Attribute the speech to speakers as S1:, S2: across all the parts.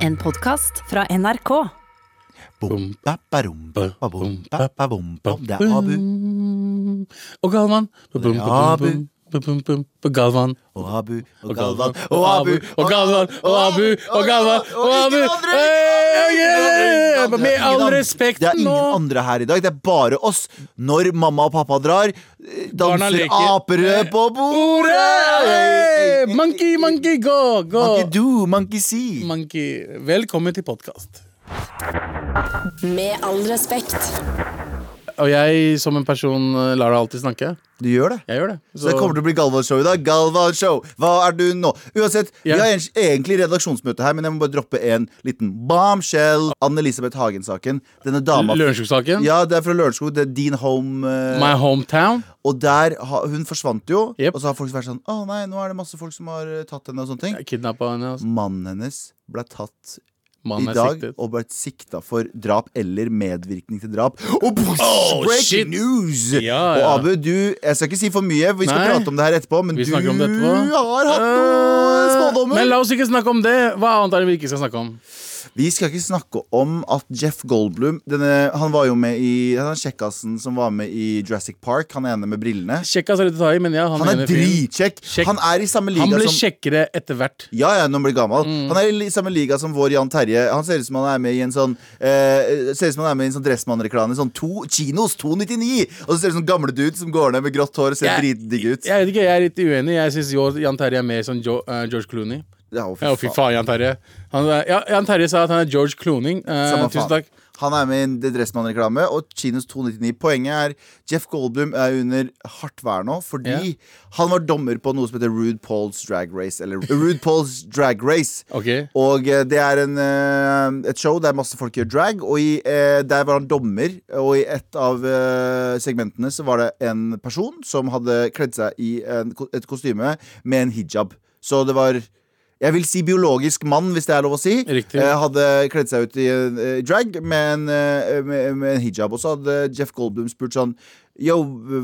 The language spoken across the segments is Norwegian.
S1: En podkast fra NRK.
S2: Bom, ba, ba, rom, ba, ba, bom, ba, ba, bom, bom. Det er Abu
S3: Og Galvan.
S2: Abu.
S3: Galvan.
S2: og Abu og Galvan og Abu
S3: Og Galvan. Og Abu. Og Galvan. Og Abu. Med all
S2: respekt,
S3: respekt
S2: Det er ingen andre her i dag. Det er bare oss. Når mamma og pappa drar, eh, danser apere på bordet.
S3: Monkey, monkey, go, go.
S2: Monkey do, monkey see.
S3: Monkey. Velkommen til podkast.
S1: Med all respekt.
S3: Og jeg som en person eh, lar deg alltid snakke.
S2: Du gjør det.
S3: Jeg gjør det.
S2: Så det kommer til å bli Galvan-show i dag. Galvan-show, hva er du nå? Uansett. Vi har egentlig redaksjonsmøte her, men jeg må bare droppe en liten bombshell. Anne-Elisabeth Hagen-saken. Denne dama
S3: Lørenskog-saken.
S2: Ja, det er fra Lørenskog. Det er din home. eh,
S3: My hometown.
S2: og der ha, Hun forsvant jo,
S3: Yep.
S2: og så har folk vært sånn Å nei, nå er det masse folk som har eh, tatt henne og sånne ting.
S3: Kidnappa henne. altså.
S2: Mannen hennes ble tatt
S3: Mannen
S2: i dag
S3: siktet.
S2: og vært sikta for drap eller medvirkning til drap. Og
S3: Oh,
S2: breaking
S3: shit.
S2: news!
S3: Ja,
S2: Og. Abu, du Jeg skal ikke si for mye, vi skal
S3: Nei.
S2: prate om det her etterpå, men du
S3: etterpå.
S2: har hatt noen
S3: uh,
S2: spådommer.
S3: Men la oss ikke snakke om det. Hva annet er det vi ikke skal snakke om?
S2: Vi skal ikke snakke om at Jeff Goldblum denne, Han var jo med i Han kjekkasen som var med i Jurassic Park. Han ene med brillene.
S3: Kjekkas er litt å men ja, han,
S2: Han er dritkjekk. Han er i samme liga
S3: Han ble kjekkere etter hvert.
S2: Ja, ja, når han blir gammel.
S3: Mm.
S2: Han er i samme liga som vår Jan Terje. Han ser ut som han er med i en sånn eh, Ser ut som han er med i en sånn Dressmann-reklame. Sånn to, Kinos 299! Og så ser det sånn gamle dude som går ned med grått hår og ser dritdigg ut.
S3: Jeg vet ikke, jeg er litt uenig. Jeg syns Jan Terje er mer som jo, uh, George Clooney.
S2: Ja, å, fy
S3: Ja, fy
S2: faen.
S3: Jan Terje. Han, ja, Jan Terje sa at han er George Cloning. Eh, tusen takk.
S2: Han er med i en Dressmann-reklame, og Kinos 299. Poenget er Jeff Goldblum er under hardt vær nå fordi han var dommer på noe som heter Rude Pauls Drag Race. Eller Rude Pauls Drag Race.
S3: Ok.
S2: Og eh, det er en, eh, et show der masse folk gjør drag, og i, eh, der var han dommer. Og i et av segmentene så var det en person som hadde kledd seg i en, et kostyme med en hijab. Så det var jeg vil si biologisk mann, hvis det er lov å si.
S3: Riktig.
S2: Eh, hadde kledd seg ut i eh, drag med en, eh, med, med en hijab. Og så hadde Jeff Goldblum spurt sånn Yo,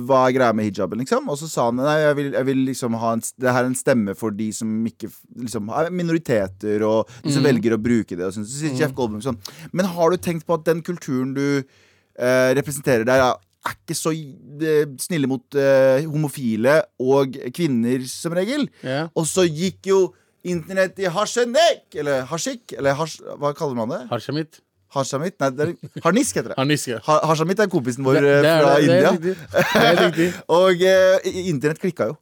S2: hva er greia med hijaben, liksom? Og så sa han nei, jeg vil, jeg vil liksom ha en, det her er en stemme for de som ikke liksom, er minoriteter, og de som velger å bruke det. Og sånn. så sier Jeff Goldblum sånn Men har du tenkt på at den kulturen du eh, representerer der, er er ikke så eh, snille mot eh, homofile og kvinner, som regel?
S3: Yeah.
S2: Og så gikk jo internett i hasjenek, eller hasjik, eller hasj, hva kaller man det?
S3: Harshamit.
S2: Hasjamit? Nei, det er harnisk heter det.
S3: Harniske.
S2: Ha, Hasjamit er kompisen vår
S3: Det-
S2: eh,
S3: det er
S2: fra India.
S3: Det er riktig.
S2: Og eh, internett klikka jo.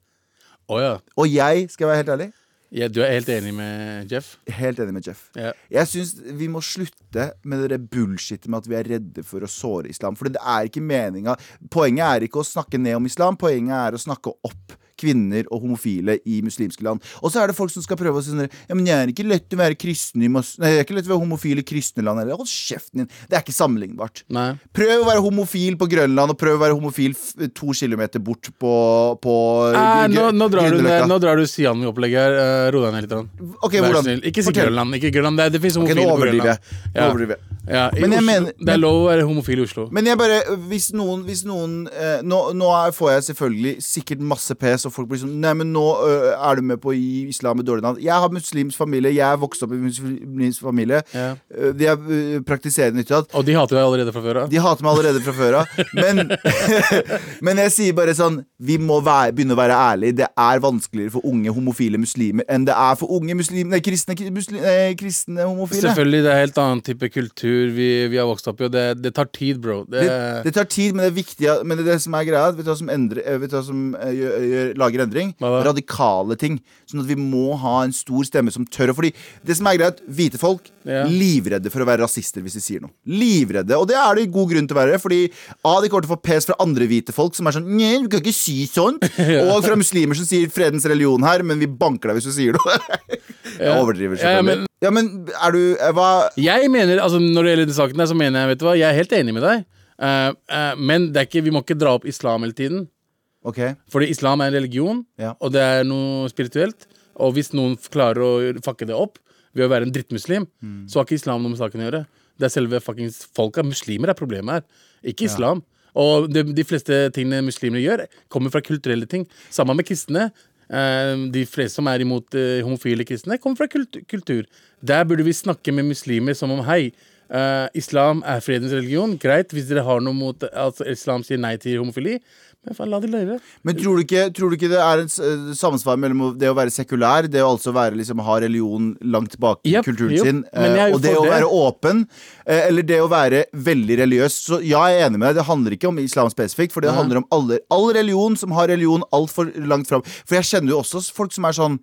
S3: Oh, ja.
S2: Og jeg, skal jeg være helt ærlig,
S3: ja. Du er helt enig med Jeff?
S2: helt enig med Jeff.
S3: Ja.
S2: Jeg syns vi må slutte med det bullshitet med at vi er redde for å såre islam. For det er ikke meninga. Poenget er ikke å snakke ned om islam, poenget er å snakke opp kvinner og homofile i muslimske land. Og så er det folk som skal prøve å si sånn Ja, men jeg er ikke lett å være kristen i mas Nei, jeg er ikke lett å være homofil i kristne land heller. Hold kjeften din. Det er ikke sammenlignbart.
S3: Nei.
S2: Prøv å være homofil på Grønland, og prøv å være homofil f to kilometer bort på, på
S3: Eh, nå, nå, drar du, nå drar du Sian-opplegget her. Uh, Ro deg ned litt.
S2: Okay,
S3: Vær snill. Ikke si Grønland. Ikke Grønland. Det, det finnes homofile
S2: okay,
S3: på Grønland.
S2: jeg. Nå overdriver jeg.
S3: Ja,
S2: Men
S3: Oslo,
S2: mener-
S3: det er lov å være homofil i Oslo.
S2: Men jeg bare, hvis noen, hvis noen eh, nå, nå får jeg selvfølgelig sikkert masse pes, og folk blir sånn Nei, men nå øh, er du med på å gi islam et dårlig navn. Jeg har muslimsk familie, jeg er vokst opp i muslimsk familie.
S3: Ja.
S2: Uh, de er øh, praktiserende ytterligere.
S3: Og de hater deg allerede fra før av.
S2: De hater meg allerede fra før av. Men, men jeg sier bare sånn Vi må være, begynne å være ærlige. Det er vanskeligere for unge homofile muslimer enn det er for unge muslimer, nei, kristne, muslim, nei, kristne homofile.
S3: Selvfølgelig, det er helt annen type kultur vi, vi har vokst opp i, og det, det tar tid, bro. Det,
S2: Det, tar tid, men det er viktig Men det, er det som er greia, vet du hva som, endrer, eh, du hva som eh, gjør, gjør, lager endring? Radikale ting. Sånn at vi må ha en stor stemme som tør å Fordi det som er greit, hvite folk
S3: Ja.
S2: livredde for å være rasister hvis de sier noe. Livredde. Og det er det god grunn til å være, fordi A, de kommer til å få pes fra andre hvite folk som er sånn Nei, du kan ikke si sånt. Og fra muslimer som sier fredens religion her, men vi banker deg hvis du sier noe. Jeg overdriver selvfølgelig.
S3: men-
S2: Ja, men er du eh, Hva
S3: Jeg mener, altså Når det gjelder den saken der, så mener jeg vet du hva, jeg er helt enig med deg. Uh, uh, men det er ikke, vi må ikke dra opp islam hele tiden.
S2: OK.
S3: Fordi islam er en religion,
S2: Ja.
S3: og det er noe spirituelt. Og hvis noen klarer å fucke det opp ved å være en drittmuslim,
S2: Mm.
S3: så har ikke islam noe med saken å gjøre. Det er selve fuckings folka. Muslimer er problemet her, ikke islam. Og de, de fleste tingene muslimer gjør, kommer fra kulturelle ting. Samme med kristne. eh, de fleste som er imot eh, homofile kristne, kommer fra kult kultur. Der burde vi snakke med muslimer som om hei. eh, islam er fredens religion. Greit, hvis dere har noe mot altså Islam sier nei til homofili. La de leve.
S2: Men tror du, ikke, tror du ikke det er en eh, samsvar mellom det å være sekulær, det å altså være, liksom, ha religion langt tilbake i kulturen
S3: jo,
S2: sin, eh, og det å
S3: det.
S2: være åpen, eh, eller det å være veldig religiøs? Så ja, jeg er enig med deg, det handler ikke om islam spesifikt, for det
S3: Ja.
S2: handler om alle, all religion som har religion altfor langt fram. For jeg kjenner jo også folk som er sånn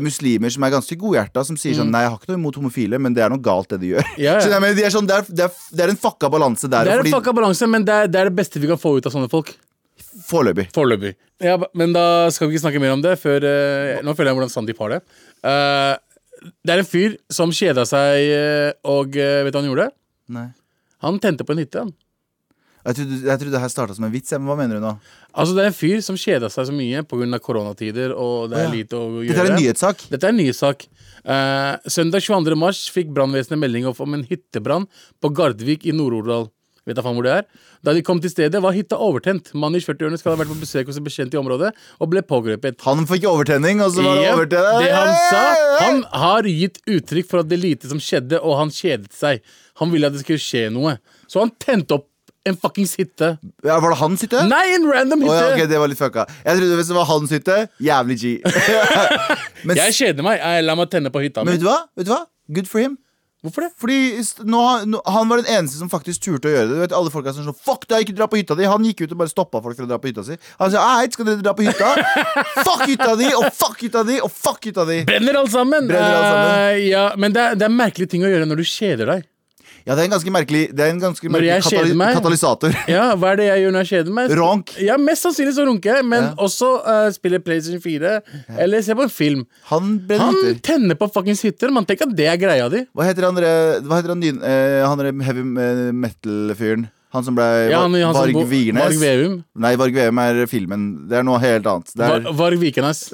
S2: Muslimer som er ganske godhjerta, som sier sånn Nei, jeg har ikke noe imot homofile, men det er noe galt, det de gjør.
S3: Yeah.
S2: Så, nei, men de er sånn, det, er, det, er, det er en fucka balanse der.
S3: Det er
S2: fordi-
S3: en fucka balanse, men det er, det er det beste vi kan få ut av sånne folk.
S2: Foreløpig.
S3: Foreløpig. Ja, men da skal vi ikke snakke mer om det før uh, Nå føler jeg hvordan Sandeep har det. Uh, det er en fyr som kjeda seg, eh, og vet du hva han gjorde?
S2: Nei.
S3: Han tente på en hytte. han
S2: Jeg trodde, jeg trodde det her starta som en vits, men hva mener du nå?
S3: Altså Det er en fyr som kjeda seg så mye pga. koronatider, og det er
S2: ja.
S3: lite å gjøre.
S2: Dette er en nyhetssak.
S3: Dette er en nyhetssak. Uh, søndag 22. mars fikk brannvesenet melding om en hyttebrann på Gardvik i Nord-Odal. Vet da faen hvor det er? Da de kom til stedet, var hytta overtent. Mannen i 40-årene skal ha vært på besøk hos en bekjent i området og ble pågrepet.
S2: Han fikk overtenning, og så var det overtenning.
S3: det han sa Han har gitt uttrykk for at det lite som skjedde, og han kjedet seg. Han ville at det skulle skje noe. Så han tente opp en fuckings hytte.
S2: Ja, var det hans hytte?
S3: Nei, en random
S2: hytte.
S3: hytte!
S2: ja, ok, det var litt fucka. Jeg trodde hvis det var hans hytte, jævlig G. men,
S3: Jeg kjeder meg. Jeg La meg tenne på hytta
S2: men vet du hva? Vet du hva? Good for him.
S3: Hvorfor det?
S2: Fordi nå, nå, Han var den eneste som faktisk turte å gjøre det. Du vet, Alle folk er sånn Fuck deg, ikke dra på hytta di. Han gikk ut og bare stoppa folk fra å dra på hytta si. Han sa hei, skal dere dra på hytta? fuck hytta di, og fuck hytta di, og fuck hytta di.
S3: Brenner alt sammen!
S2: Brenner alt sammen.
S3: Uh, ja, men det er, det er merkelige ting å gjøre når du kjeder deg.
S2: Ja, det er en ganske merkelig Det er en ganske merkelig katali
S3: meg-
S2: katalysator.
S3: Ja, Hva er det jeg gjør når jeg kjeder meg?
S2: Ronk.
S3: Ja, Mest sannsynlig så runker jeg, men
S2: Ja.
S3: også uh, spiller PlayStation 4 eller ser på en film.
S2: Han
S3: Han tenner på fuckings hytter. Man tenker at det er greia di.
S2: Hva heter han, der- hva heter han, eh, han heavy eh, metal-fyren? Han som ble
S3: Ja, han, han
S2: Varg Vigernes?
S3: Varg Veum.
S2: Nei, Varg Veum er filmen. Det er noe helt annet. Er,
S3: Var- Varg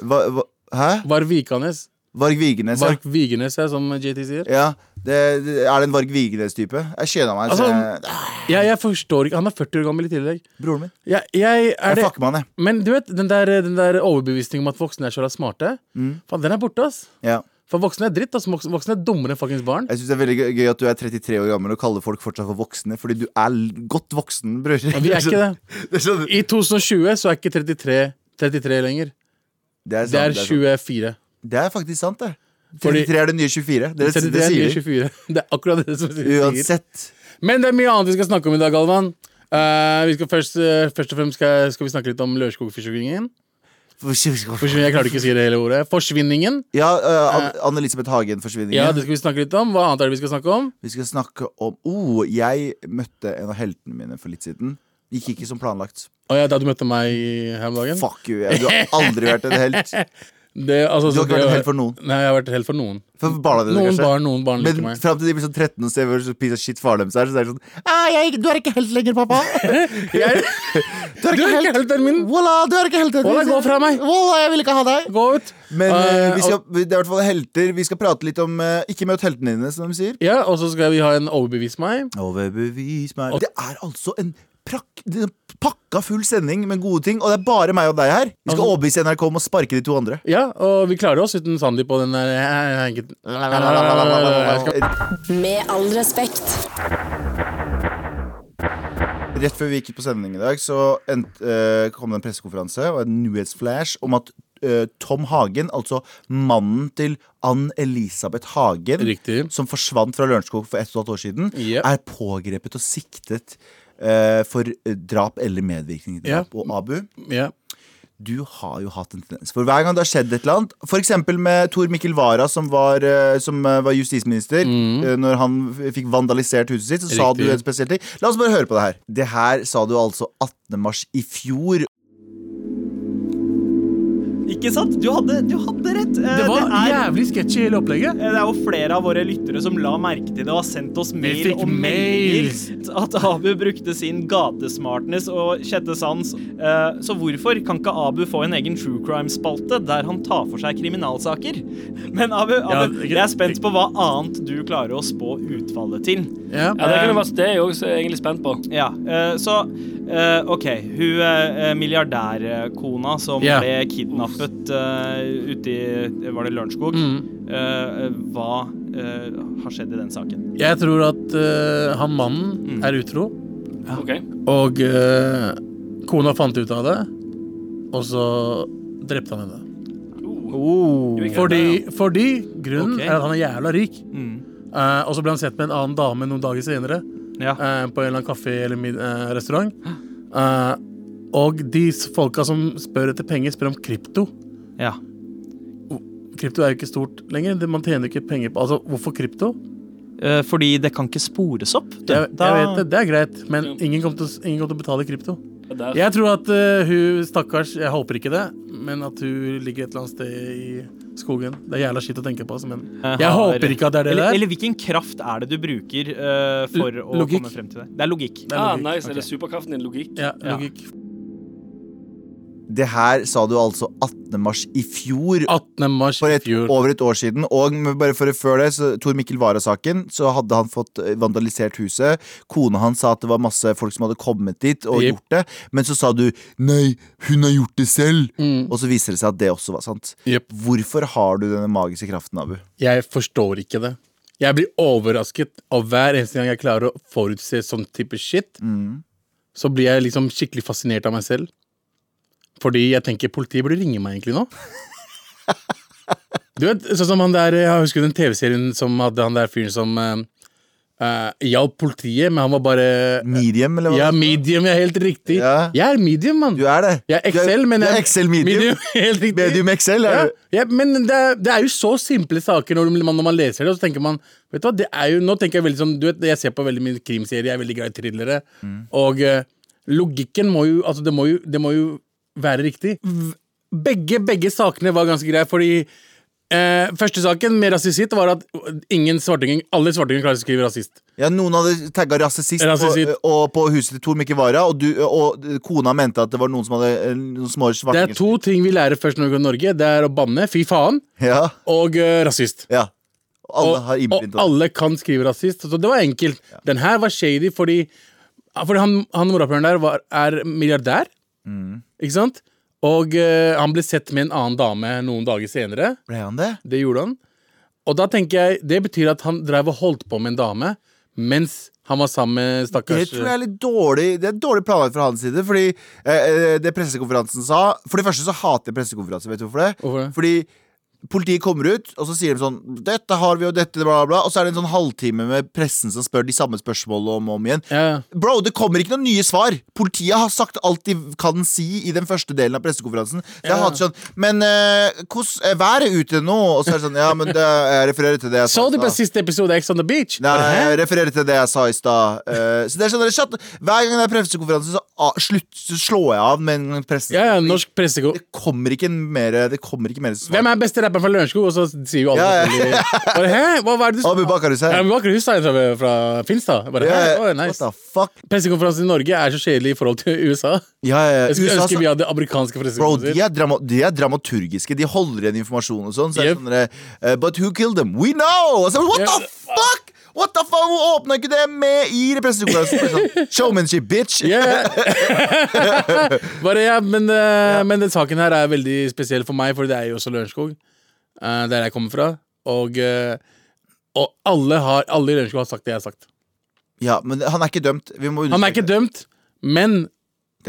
S2: hva, hæ?
S3: Varg Vikanes.
S2: Varg Vigenes. ja.
S3: Varg Vigenes, ja, som JT sier.
S2: ja. Det, det, er det en Varg Vigenes-type? Jeg kjeder meg.
S3: Altså,
S2: så jeg,
S3: jeg forstår ikke Han er 40 år gammel i tillegg.
S2: broren min.
S3: Jeg, jeg er det
S2: fucker med han, jeg.
S3: Men du vet, den der, den der overbevisningen om at voksne er så smarte,
S2: Mm.
S3: faen, den er borte, ass.
S2: Ja.
S3: For voksne er dritt. ass. Voksne er dummere enn fuckings barn.
S2: Jeg synes det er veldig gøy- at du er 33 år gammel og kaller folk fortsatt for voksne, fordi du er godt voksen, bror.
S3: Men vi er ikke det.
S2: Det sånn,
S3: I 2020 så er ikke 33 33 lenger.
S2: det er, sant,
S3: Det er
S2: det er sant.
S3: 24.
S2: Det er faktisk sant, det.
S3: Fordi-
S2: 33 er det nye 24. Det, det,
S3: 33
S2: det
S3: er
S2: sier de.
S3: 24. Det er akkurat det som sier.
S2: Uansett.
S3: Men det er mye annet vi skal snakke om i dag, Galvan. Uh, vi skal først, uh, først og fremst skal, skal vi snakke litt om Lørenskog-forsvinningen. Forsvinning, Jeg klarte ikke å si det hele ordet. Forsvinningen.
S2: Ja, uh, Anne-Elisabeth Hagen-forsvinningen.
S3: Ja, det skal vi snakke litt om. Hva annet er det vi skal snakke om?
S2: Vi skal snakke om oh, Jeg møtte en av heltene mine for litt siden. Gikk ikke som planlagt.
S3: Å ja, da du møtte meg her om dagen?
S2: Fuck you. Jeg, du har aldri vært en helt.
S3: Det, altså,
S2: Du har ikke vært helt for noen.
S3: Nei, jeg har vært helt for noen.
S2: For barna dine,
S3: Noen
S2: kanskje.
S3: barn, noen barn liker
S2: Men fram til de blir sånn 13 og ser hvor så piece of shit faren deres er, så er det sånn ah, jeg, 'Du er ikke helt lenger, pappa'.
S3: Jeg,
S2: Du er
S3: ikke helten min.
S2: Voilà, du er ikke helt
S3: Wallah, gå fra meg.
S2: Voilà, jeg vil ikke ha deg.
S3: Gå ut.
S2: Men
S3: eh,
S2: vi skal, det er i hvert fall helter. Vi skal prate litt om uh, Ikke møt heltene dine, som de sier.
S3: Ja, og så skal vi ha en overbevis meg.
S2: Overbevis meg Det er altså en prakk, pakka full sending med gode ting, og det er bare meg og deg her. Vi skal
S3: Altså-
S2: overbevise NRK om å sparke de to andre.
S3: Ja, og vi klarer oss uten Sandeep og den der
S1: Med all respekt.
S2: Rett før vi gikk på sending i dag, så eh, kom det en pressekonferanse og en nyhetsflash om at eh, Tom Hagen, altså mannen til Ann-Elisabeth Hagen,
S3: Riktig.
S2: som forsvant fra Lørenskog for ett og et halvt år siden,
S3: yep.
S2: er pågrepet og siktet eh, for eh, drap eller medvirkning til drap. Og Abu,
S3: Ja.
S2: du har jo hatt en tendens. For hver gang det har skjedd et eller annet, f.eks. med Tor Mikkel Wara, som var, eh, som eh, var justisminister, mm. når han fikk vandalisert huset sitt, så sa
S3: Mm.
S2: Du en spesiell ting. La oss bare høre på det her. Det her sa du altså 18. mars i fjor.
S4: Ikke sant? Du hadde, du hadde rett. Eh,
S3: Det var
S4: er,
S3: jævlig sketchy, hele opplegget.
S4: eh, det er jo flere av våre lyttere som la merke til det og har sendt oss mail
S3: fikk
S4: og
S3: mails.
S4: at Abu brukte sin gatesmartness og sjette sans. Eh, Så hvorfor kan ikke Abu få en egen true crime-spalte der han tar for seg kriminalsaker? Men Abu, Abu jeg er spent på hva annet du klarer å spå utfallet til.
S3: Ja.
S5: Ja, det, kunne være, det er jeg også egentlig spent på.
S4: Ja, eh, så eh, OK, hun milliardærkona som
S3: yeah.
S4: ble kidnappet uh, ute i Var det Lørenskog?
S3: Mm.
S4: Uh, hva uh, har skjedd i den saken?
S3: Jeg tror at han mannen
S4: Mm.
S3: er utro,
S5: Ok.
S3: og eh, kona fant ut av det, og så drepte han henne.
S4: Oh.
S3: Fordi, fordi grunnen
S4: okay.
S3: er at han er jævla rik.
S4: Mm.
S3: Eh, og så ble han sett med en annen dame noen dager senere.
S4: Ja.
S3: eh, på en eller annen kafé eller restaurant. Eh, og de folka som spør etter penger, spør om krypto.
S4: ja.
S3: Krypto er jo ikke stort lenger. Man tjener ikke penger på Altså, hvorfor krypto?
S4: Eh, fordi det kan ikke spores opp.
S3: Jeg, jeg vet det, det er greit, men ingen kommer til, ingen kommer til å betale krypto. Jeg tror at uh, hun stakkars Jeg håper ikke det, men at hun ligger et eller annet sted i skogen. Det er jævla skitt å tenke på, altså, men jeg
S4: har-
S3: håper ikke at det er det
S4: eller,
S3: der.
S4: eller hvilken kraft er det du bruker uh, for
S3: L-
S4: å
S3: logikk.
S4: komme frem til det? Det er logikk.
S3: Det er
S5: Ah, nice.
S4: Okay.
S5: Er det superkraften din? Logikk?
S3: Ja,
S4: Ja.
S2: Det her sa du altså 18. mars i fjor.
S3: 18. mars
S2: For
S3: i
S2: et,
S3: fjor.
S2: over et år siden. Og bare for før det, så Tor Mikkel Wara-saken, så hadde han fått eh, vandalisert huset. Kona hans sa at det var masse folk som hadde kommet dit og
S3: yep.
S2: gjort det. Men så sa du 'nei, hun har gjort det selv'.
S3: Mm.
S2: Og så viser det seg at det også var sant.
S3: Yep.
S2: Hvorfor har du denne magiske kraften, Abu?
S3: Jeg forstår ikke det. Jeg blir overrasket, og hver eneste gang jeg klarer å forutse sånn type shit, så blir jeg liksom skikkelig fascinert av meg selv. Fordi jeg tenker politiet burde ringe meg egentlig nå. Du vet, sånn som han der Jeg husker den TV-serien som hadde han der fyren som uh, hjalp politiet, men han var bare
S2: Medium, eller hva?
S3: Ja, medium, ja, helt riktig.
S2: Ja.
S3: Jeg er medium, mann.
S2: Du er det.
S3: Jeg er Excel, men
S2: du er
S3: jeg-
S2: Excel medium.
S3: helt riktig.
S2: Medium Excel, er
S3: Ja,
S2: du?
S3: ja, men det er, det er jo så simple saker når man, når man leser det, og så tenker man Vet du hva, det er jo Nå tenker jeg veldig sånn Du vet, jeg ser på veldig mye krimserier, jeg er veldig glad i thrillere, og uh, logikken må jo Altså, det må jo, det må jo være riktig. Begge, begge sakene var ganske greie, fordi eh, første saken med rasist var at ingen svartinger Alle svartinger klarer å skrive rasist.
S2: Ja, Noen hadde tagga rasist på, og på huset til Tor Mikkel Wara, og, du, og kona mente at det var noen som hadde noen små
S3: Det er to ting vi lærer først når vi går til Norge. Det er å banne, fy faen,
S2: Ja,
S3: og uh, rasist.
S2: ja. Alle
S3: og,
S2: har
S3: og alle kan skrive rasist. Så det var enkelt. Den her var shady fordi Fordi han, han morapuleren der var, er milliardær.
S2: Mm.
S3: Ikke sant? Og eh, han ble sett med en annen dame noen dager senere.
S2: Ble han det?
S3: Det gjorde han. Og da tenker jeg Det betyr at han drev og holdt på med en dame mens han var sammen med stakkars Det
S2: tror jeg er litt dårlig Det er dårlig planlagt fra hans side. Fordi eh, eh, det pressekonferansen sa For det første så hater jeg pressekonferanser. Vet du hvorfor det?
S3: Hvorfor det?
S2: Fordi Politiet kommer ut, og så sier de sånn 'Dette har vi, og dette, bla, bla. Og så er det en sånn halvtime med pressen som spør de samme spørsmålene om og om igjen.
S3: ja.
S2: Bro, det kommer ikke noen nye svar. Politiet har sagt alt de kan si i den første delen av pressekonferansen. Det
S3: Ja.
S2: har hatt sånn Men hvordan hvordan er været ute nå? Og så er det sånn Ja, men det, jeg refererer til det jeg
S3: Så du på siste episode av Ex on the Beach?
S2: Nei, jeg refererer til det jeg sa i stad. Uh, så det er sånn, dere shut- Hver gang det er pressekonferanse, så, uh, slutt, så slår jeg av med en presse.
S3: Ja, ja, norsk presseko...
S2: Det kommer ikke mer Det kommer ikke mer svar.
S3: Hvem er beste rapperen fra Lørenskog? Og så sier jo alle
S2: Ja, ja.
S3: bare, Hæ? Hva er det du
S2: Abu Bakar Hussein.
S3: Ja, men Bakar Hussein fra, fra Finstad. Bare,
S2: Ja, ja. Oh,
S3: nice.
S2: What the fuck?
S3: Pressekonferansen i Norge er så kjedelig i forhold til USA.
S2: Ja, ja, ja.
S3: Jeg skulle
S2: USA,
S3: ønske vi hadde amerikanske
S2: Bro, de er, drama de er dramaturgiske. De holder igjen informasjon og sånn. Så
S3: Yep.
S2: sånn eh, But who killed them? We know! Så, What
S3: Ja.
S2: the fuck?! What the fuck? Hun åpna ikke det med i pressekonferansen. Bare Sånn, Showmanship, bitch!
S3: Yeah. Bare, ja, men, eh, men den saken her er veldig spesiell for meg, for det er jo også Lørenskog. Eh, der jeg kommer fra. Og, eh, og alle, har, alle i Lørenskog har sagt det jeg har sagt.
S2: Ja, men han er ikke dømt.
S3: Han er ikke dømt, men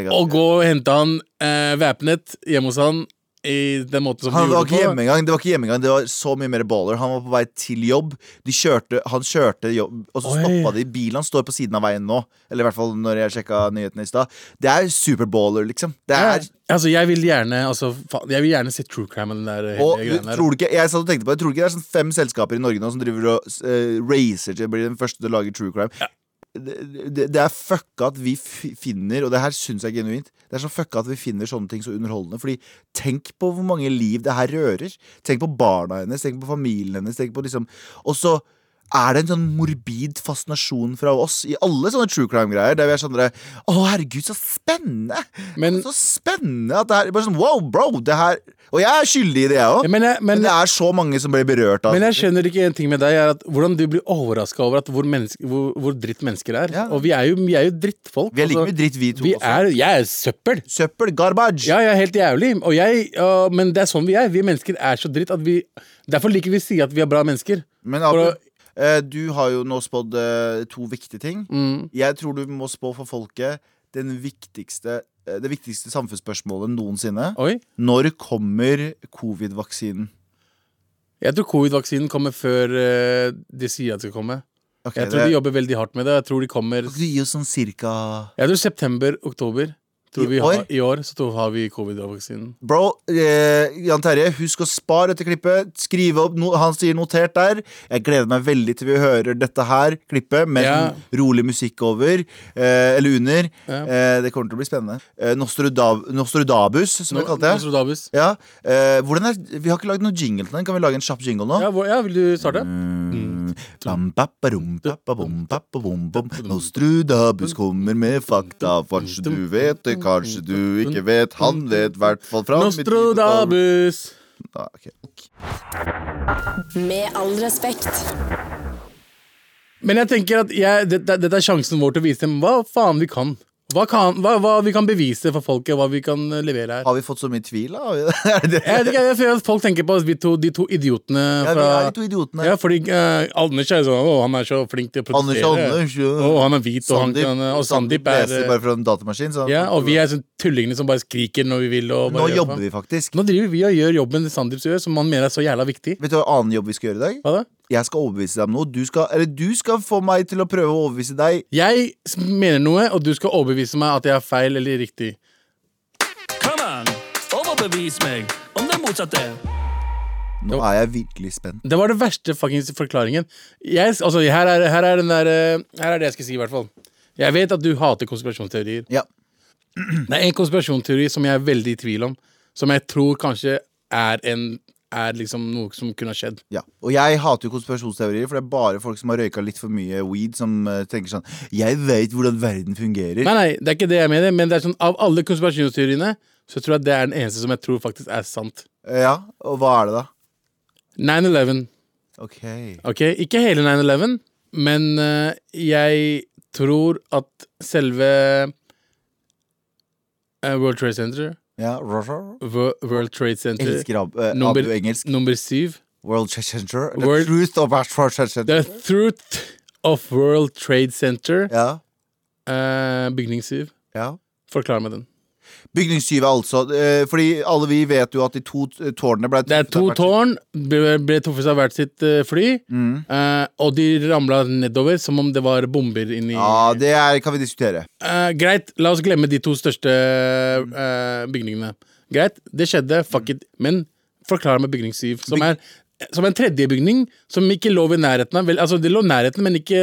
S3: å gå og hente han eh, væpnet hjemme hos han i den måten som
S2: Han
S3: de
S2: var
S3: gjorde
S2: ikke
S3: det
S2: hjemme
S3: på
S2: engang. Det var ikke hjemme engang Det var så mye mer baller. Han var på vei til jobb. De kjørte, han kjørte jobb, og så stoppa de. Bilen Han står på siden av veien nå. Eller i hvert fall når jeg sjekka nyhetene i stad. Det er superballer, liksom. Det
S3: Ja,
S2: er
S3: altså, jeg vil gjerne altså, Jeg vil gjerne se true crime den der
S2: Og du,
S3: der.
S2: tror du ikke, jeg satt og tenkte på det, tror du ikke det er sånn fem selskaper i Norge nå som driver og uh, racer til å bli den første til å lage true crime? Det, det, det er fucka at vi finner, og det her syns jeg genuint Det er så fucka at vi finner sånne ting så underholdende. Fordi tenk på hvor mange liv det her rører. Tenk på barna hennes, tenk på familien hennes. Tenk på liksom Og så er det en sånn morbid fascinasjon fra oss i alle sånne true crime-greier. Der vi er sånn Å, herregud, så spennende!
S3: Men-
S2: så spennende at det her bare sånn, Wow, bro! Det her Og jeg er skyldig i det, jeg òg.
S3: Ja, men men-
S2: men, det er så mange som blir berørt av
S3: Men jeg skjønner ikke en ting med deg, er at hvordan du blir overraska over hvor, hvor, hvor dritt mennesker er.
S2: Ja.
S3: Og vi er jo, vi er jo drittfolk.
S2: Vi er like
S3: altså.
S2: mye dritt, vi to
S3: Vi
S2: også.
S3: er, jeg er søppel.
S2: Søppel, garbage.
S3: Ja, jeg er helt jævlig. Og jeg, og, men det er sånn vi er. Vi mennesker er så dritt at vi Derfor liker vi å si at vi er bra mennesker.
S2: Men
S3: For å-
S2: du har jo nå spådd eh, to viktige ting.
S3: Mm.
S2: Jeg tror du må spå for folket den viktigste, eh, det viktigste samfunnsspørsmålet noensinne.
S3: Oi.
S2: Når kommer covid-vaksinen?
S3: Jeg tror covid-vaksinen kommer før eh, de sier at det skal komme.
S2: Okay,
S3: Jeg tror
S2: det-
S3: de jobber veldig hardt med det. Jeg tror de kommer
S2: gi oss sånn cirka
S3: Jeg tror september-oktober.
S2: I år?
S3: har, I år så tror, har vi covid-vaksinen.
S2: Bro, eh, Jan Terje, husk å spare dette klippet. Skrive opp no Han sier notert der. Jeg gleder meg veldig til vi hører dette her klippet med
S3: Ja.
S2: sånn rolig musikk over. Eh, eller under.
S3: Ja.
S2: Eh, det kommer til å bli spennende. Eh, Nostradav Nostradabus, som jeg kalte det.
S3: Nostradamus.
S2: Ja, eh, hvordan er, Vi har ikke lagd noe jingle til den. Kan vi lage en kjapp jingle nå?
S3: Ja, hvor, ja, vil du starte?
S2: Mm. Bom. Nostrudabus kommer med fakta. Kanskje du vet det, kanskje du ikke vet. Han vet i hvert fall fra
S3: Nostradamus!
S2: Ah, ok.
S1: Med all respekt.
S3: Men jeg tenker at jeg, dette, dette er sjansen vår til å vise dem hva faen vi kan. Hva, kan, hva, hva vi kan bevise for folket, hva vi kan eh, levere her.
S2: Har vi fått så mye tvil, da? Er det det?
S3: Jeg, jeg at Folk tenker på oss, vi to, de to idiotene
S2: Ja, vi er de to idiotene.
S3: Ja, fordi eh, Anders er sånn Å, han er så flink til å
S2: Anders
S3: protestere.
S2: Anders
S3: og han er hvit, og, han, kan, og Sandeep er
S2: leser bare fra en datamaskin. Så
S3: Ja, og vi er sånn tullingene som bare skriker når vi vil. Og
S2: Nå jobber vi faktisk.
S3: Nå driver vi og gjør jobben Sandeep gjør, som han mener er så jævla viktig.
S2: Vet du hva annen jobb vi skal gjøre i dag?
S3: Hva da?
S2: Jeg skal overbevise deg om noe. Du skal, eller du skal få meg til å prøve å overbevise deg.
S3: Jeg mener noe, og du skal overbevise meg at jeg er feil eller riktig.
S5: Come on, overbevis meg om det motsatte.
S2: Nå er jeg virkelig spent.
S3: Det var det verste fuckings forklaringen. Jeg, altså, her er, her, er den der, eh, her er det jeg skal si, i hvert fall. Jeg vet at du hater konspirasjonsteorier.
S2: Ja.
S3: Det er en konspirasjonsteori som jeg er veldig i tvil om. Som jeg tror kanskje er, en, er liksom noe som kunne ha skjedd.
S2: Ja, og jeg hater jo konspirasjonsteorier, for det er bare folk som har røyka litt for mye weed, som uh, tenker sånn Jeg veit hvordan verden fungerer.
S3: Nei, nei, det er ikke det jeg mener, men det er sånn, av alle konspirasjonsteoriene så tror jeg det er den eneste som jeg tror faktisk er sant.
S2: Eh, Ja, og hva er det, da?
S3: 9-11.
S2: Ok.
S3: Ok, ikke hele 9-11, men uh, jeg tror at selve uh, World Trade Center
S2: Ja, Roger?
S3: World Trade Center
S2: Elsker Ab eh,
S3: nummer,
S2: Abu engelsk.
S3: nummer syv.
S2: World Trade Center. The
S3: World-
S2: truth of World Trade Center.
S3: The Truth of World Trade Center,
S2: Ja,
S3: Uh, bygning syv.
S2: ja.
S3: Forklar meg den.
S2: Bygning 7 er altså eh, Fordi alle vi vet jo at de to tårnene ble
S3: Det er to tårn, ble, ble truffet av hvert sitt eh, fly,
S2: Mm.
S3: eh, og de ramla nedover som om det var bomber inni
S2: Ja, det er, kan vi diskutere.
S3: Eh, greit, la oss glemme de to største eh, bygningene. Greit, det skjedde, fuck it. Men forklar meg bygningstyv, som er som en tredje bygning som ikke lå i nærheten av Altså, det lå i nærheten, men ikke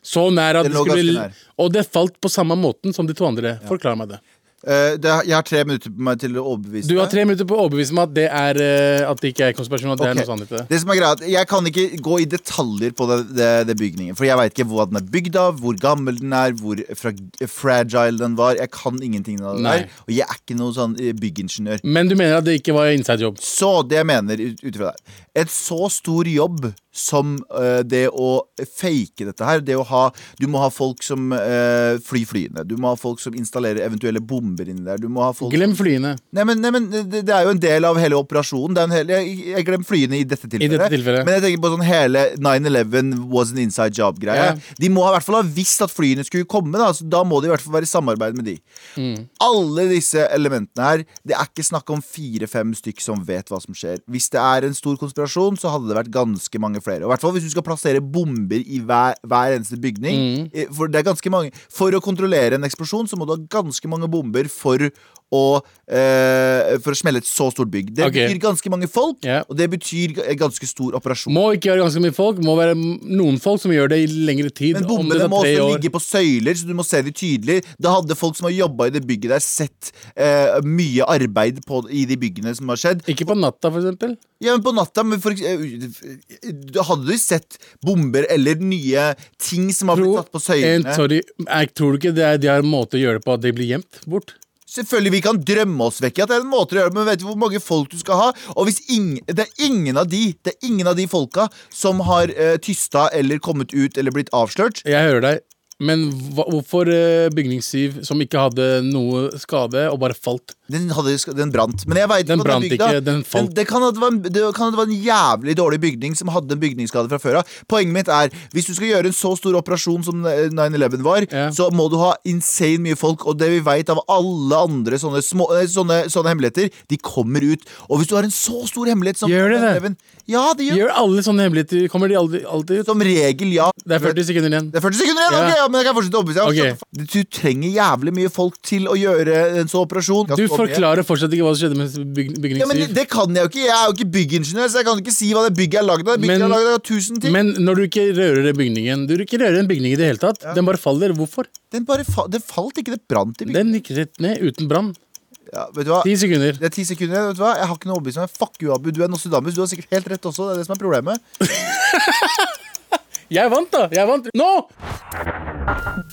S3: så nær at det,
S2: det
S3: skulle
S2: nær.
S3: Og det falt på samme måten som de to andre. Forklar meg det.
S2: Eh, det, jeg har tre minutter på meg til å overbevise
S3: Du har tre minutter på å overbevise meg at det er eh, At det ikke er konspirasjon, at det er noe sannhet det.
S2: Det som er greia, er Jeg kan ikke gå i detaljer på det, det, det bygningen. For jeg veit ikke hva den er bygd av, hvor gammel den er, hvor fra, fragile den var. Jeg kan ingenting av det
S3: Nei.
S2: der. Og jeg er ikke noen sånn eh, byggingeniør.
S3: Men du mener at det ikke var inside job?
S2: Så det jeg mener ut ut fra det Et så stor jobb som uh, det å fake dette her Det å ha Du må ha folk som uh, flyr flyene. Du må ha folk som installerer eventuelle bomber inni der. Du må ha folk
S3: Glem flyene.
S2: Nei, men, nei, men det, det er jo en del av hele operasjonen. Det er en hel, jeg, jeg glemmer flyene i dette tilfellet.
S3: dette tilfellet.
S2: Men jeg tenker på sånn hele 9-11 was an inside job-greie.
S3: Ja.
S2: De må i hvert fall ha visst at flyene skulle komme. Da, så da må de i hvert fall være i samarbeid med de.
S3: Mm.
S2: Alle disse elementene her, det er ikke snakk om fire-fem stykk som vet hva som skjer. Hvis det er en stor konspirasjon, så hadde det vært ganske mange flere. Og i hvert fall hvis du skal plassere bomber i hver, hver eneste bygning.
S3: Mm.
S2: eh, For det er ganske mange For å kontrollere en eksplosjon, så må du ha ganske mange bomber for å, eh, for å smelle et så stort bygg. Det
S3: Ok.
S2: betyr ganske mange folk,
S3: Ja.
S2: og det betyr g- ganske stor operasjon.
S3: Må ikke være ganske mye folk, må være noen folk som gjør det i lengre tid.
S2: Men
S3: om det
S2: bommene
S3: tar
S2: må
S3: tre
S2: også
S3: år.
S2: ligge på søyler, så du må se de tydelig. Da hadde folk som har jobba i det bygget der, sett eh, mye arbeid på, i de byggene som har skjedd.
S3: Ikke på natta, for eksempel.
S2: Ja, men på natta men for, eh, da Hadde du sett bomber eller nye ting som har blitt
S3: Tro-
S2: tatt på
S3: en,
S2: søylene?
S3: sorry, jeg tror ikke det er, de har en måte å gjøre det på at de blir gjemt bort.
S2: Selvfølgelig, vi kan drømme oss vekk i at det er en måte å gjøre det, men vet du hvor mange folk du skal ha? Og hvis ingen, det er ingen av de Det er ingen av de folka som har uh, tysta eller kommet ut eller blitt avslørt.
S3: Jeg hører deg. Men hva, hvorfor uh, bygningssiv som ikke hadde noe skade, og bare falt?
S2: Den, hadde, den brant. Men jeg vet
S3: Den
S2: ikke om
S3: brant
S2: bygda-
S3: ikke, den falt.
S2: det, kan det, var en, det kan det var en jævlig dårlig bygning som hadde en bygningsskade fra før av. Poenget mitt er, hvis du skal gjøre en så stor operasjon som eh, 9-11 var,
S3: Ja.
S2: så må du ha insane mye folk, og det vi vet av alle andre sånne, små, eh, sånne, sånne hemmeligheter, de kommer ut. Og hvis du har en så stor hemmelighet som
S3: Gjør det det?
S2: Ja, det gjør
S3: Gjør alle sånne hemmeligheter Kommer de aldri, alltid ut?
S2: Som regel, ja.
S3: Det er 40 sekunder igjen.
S2: Det er 40 sekunder igjen,
S3: Ja.
S2: ok, ja, men jeg kan fortsette å overbevise deg. Du trenger jævlig mye folk til å gjøre en sånn operasjon.
S3: Du. Forklarer fortsatt ikke hva som skjedde med byg
S2: Ja, men
S3: det,
S2: Det kan jeg jo ikke. Jeg er jo ikke byggingeniør, så jeg kan ikke si hva det bygget er lagd av.
S3: Men-
S2: er av tusen ting.
S3: Men når du ikke rører den bygningen Du ikke rører en bygning i det hele tatt. Den bare faller. Hvorfor?
S2: Den bare fa det falt ikke, det brant i bygningen.
S3: Den gikk rett ned uten brann.
S2: Ja, vet du hva?
S3: Ti sekunder.
S2: Det er ti sekunder. vet du hva? Jeg har ikke noe overbevisning. Fuck you, Abu. Du er Nostradamus. Du har sikkert helt rett også. Det er det som er problemet.
S3: Jeg vant, da! Jeg vant. Nå!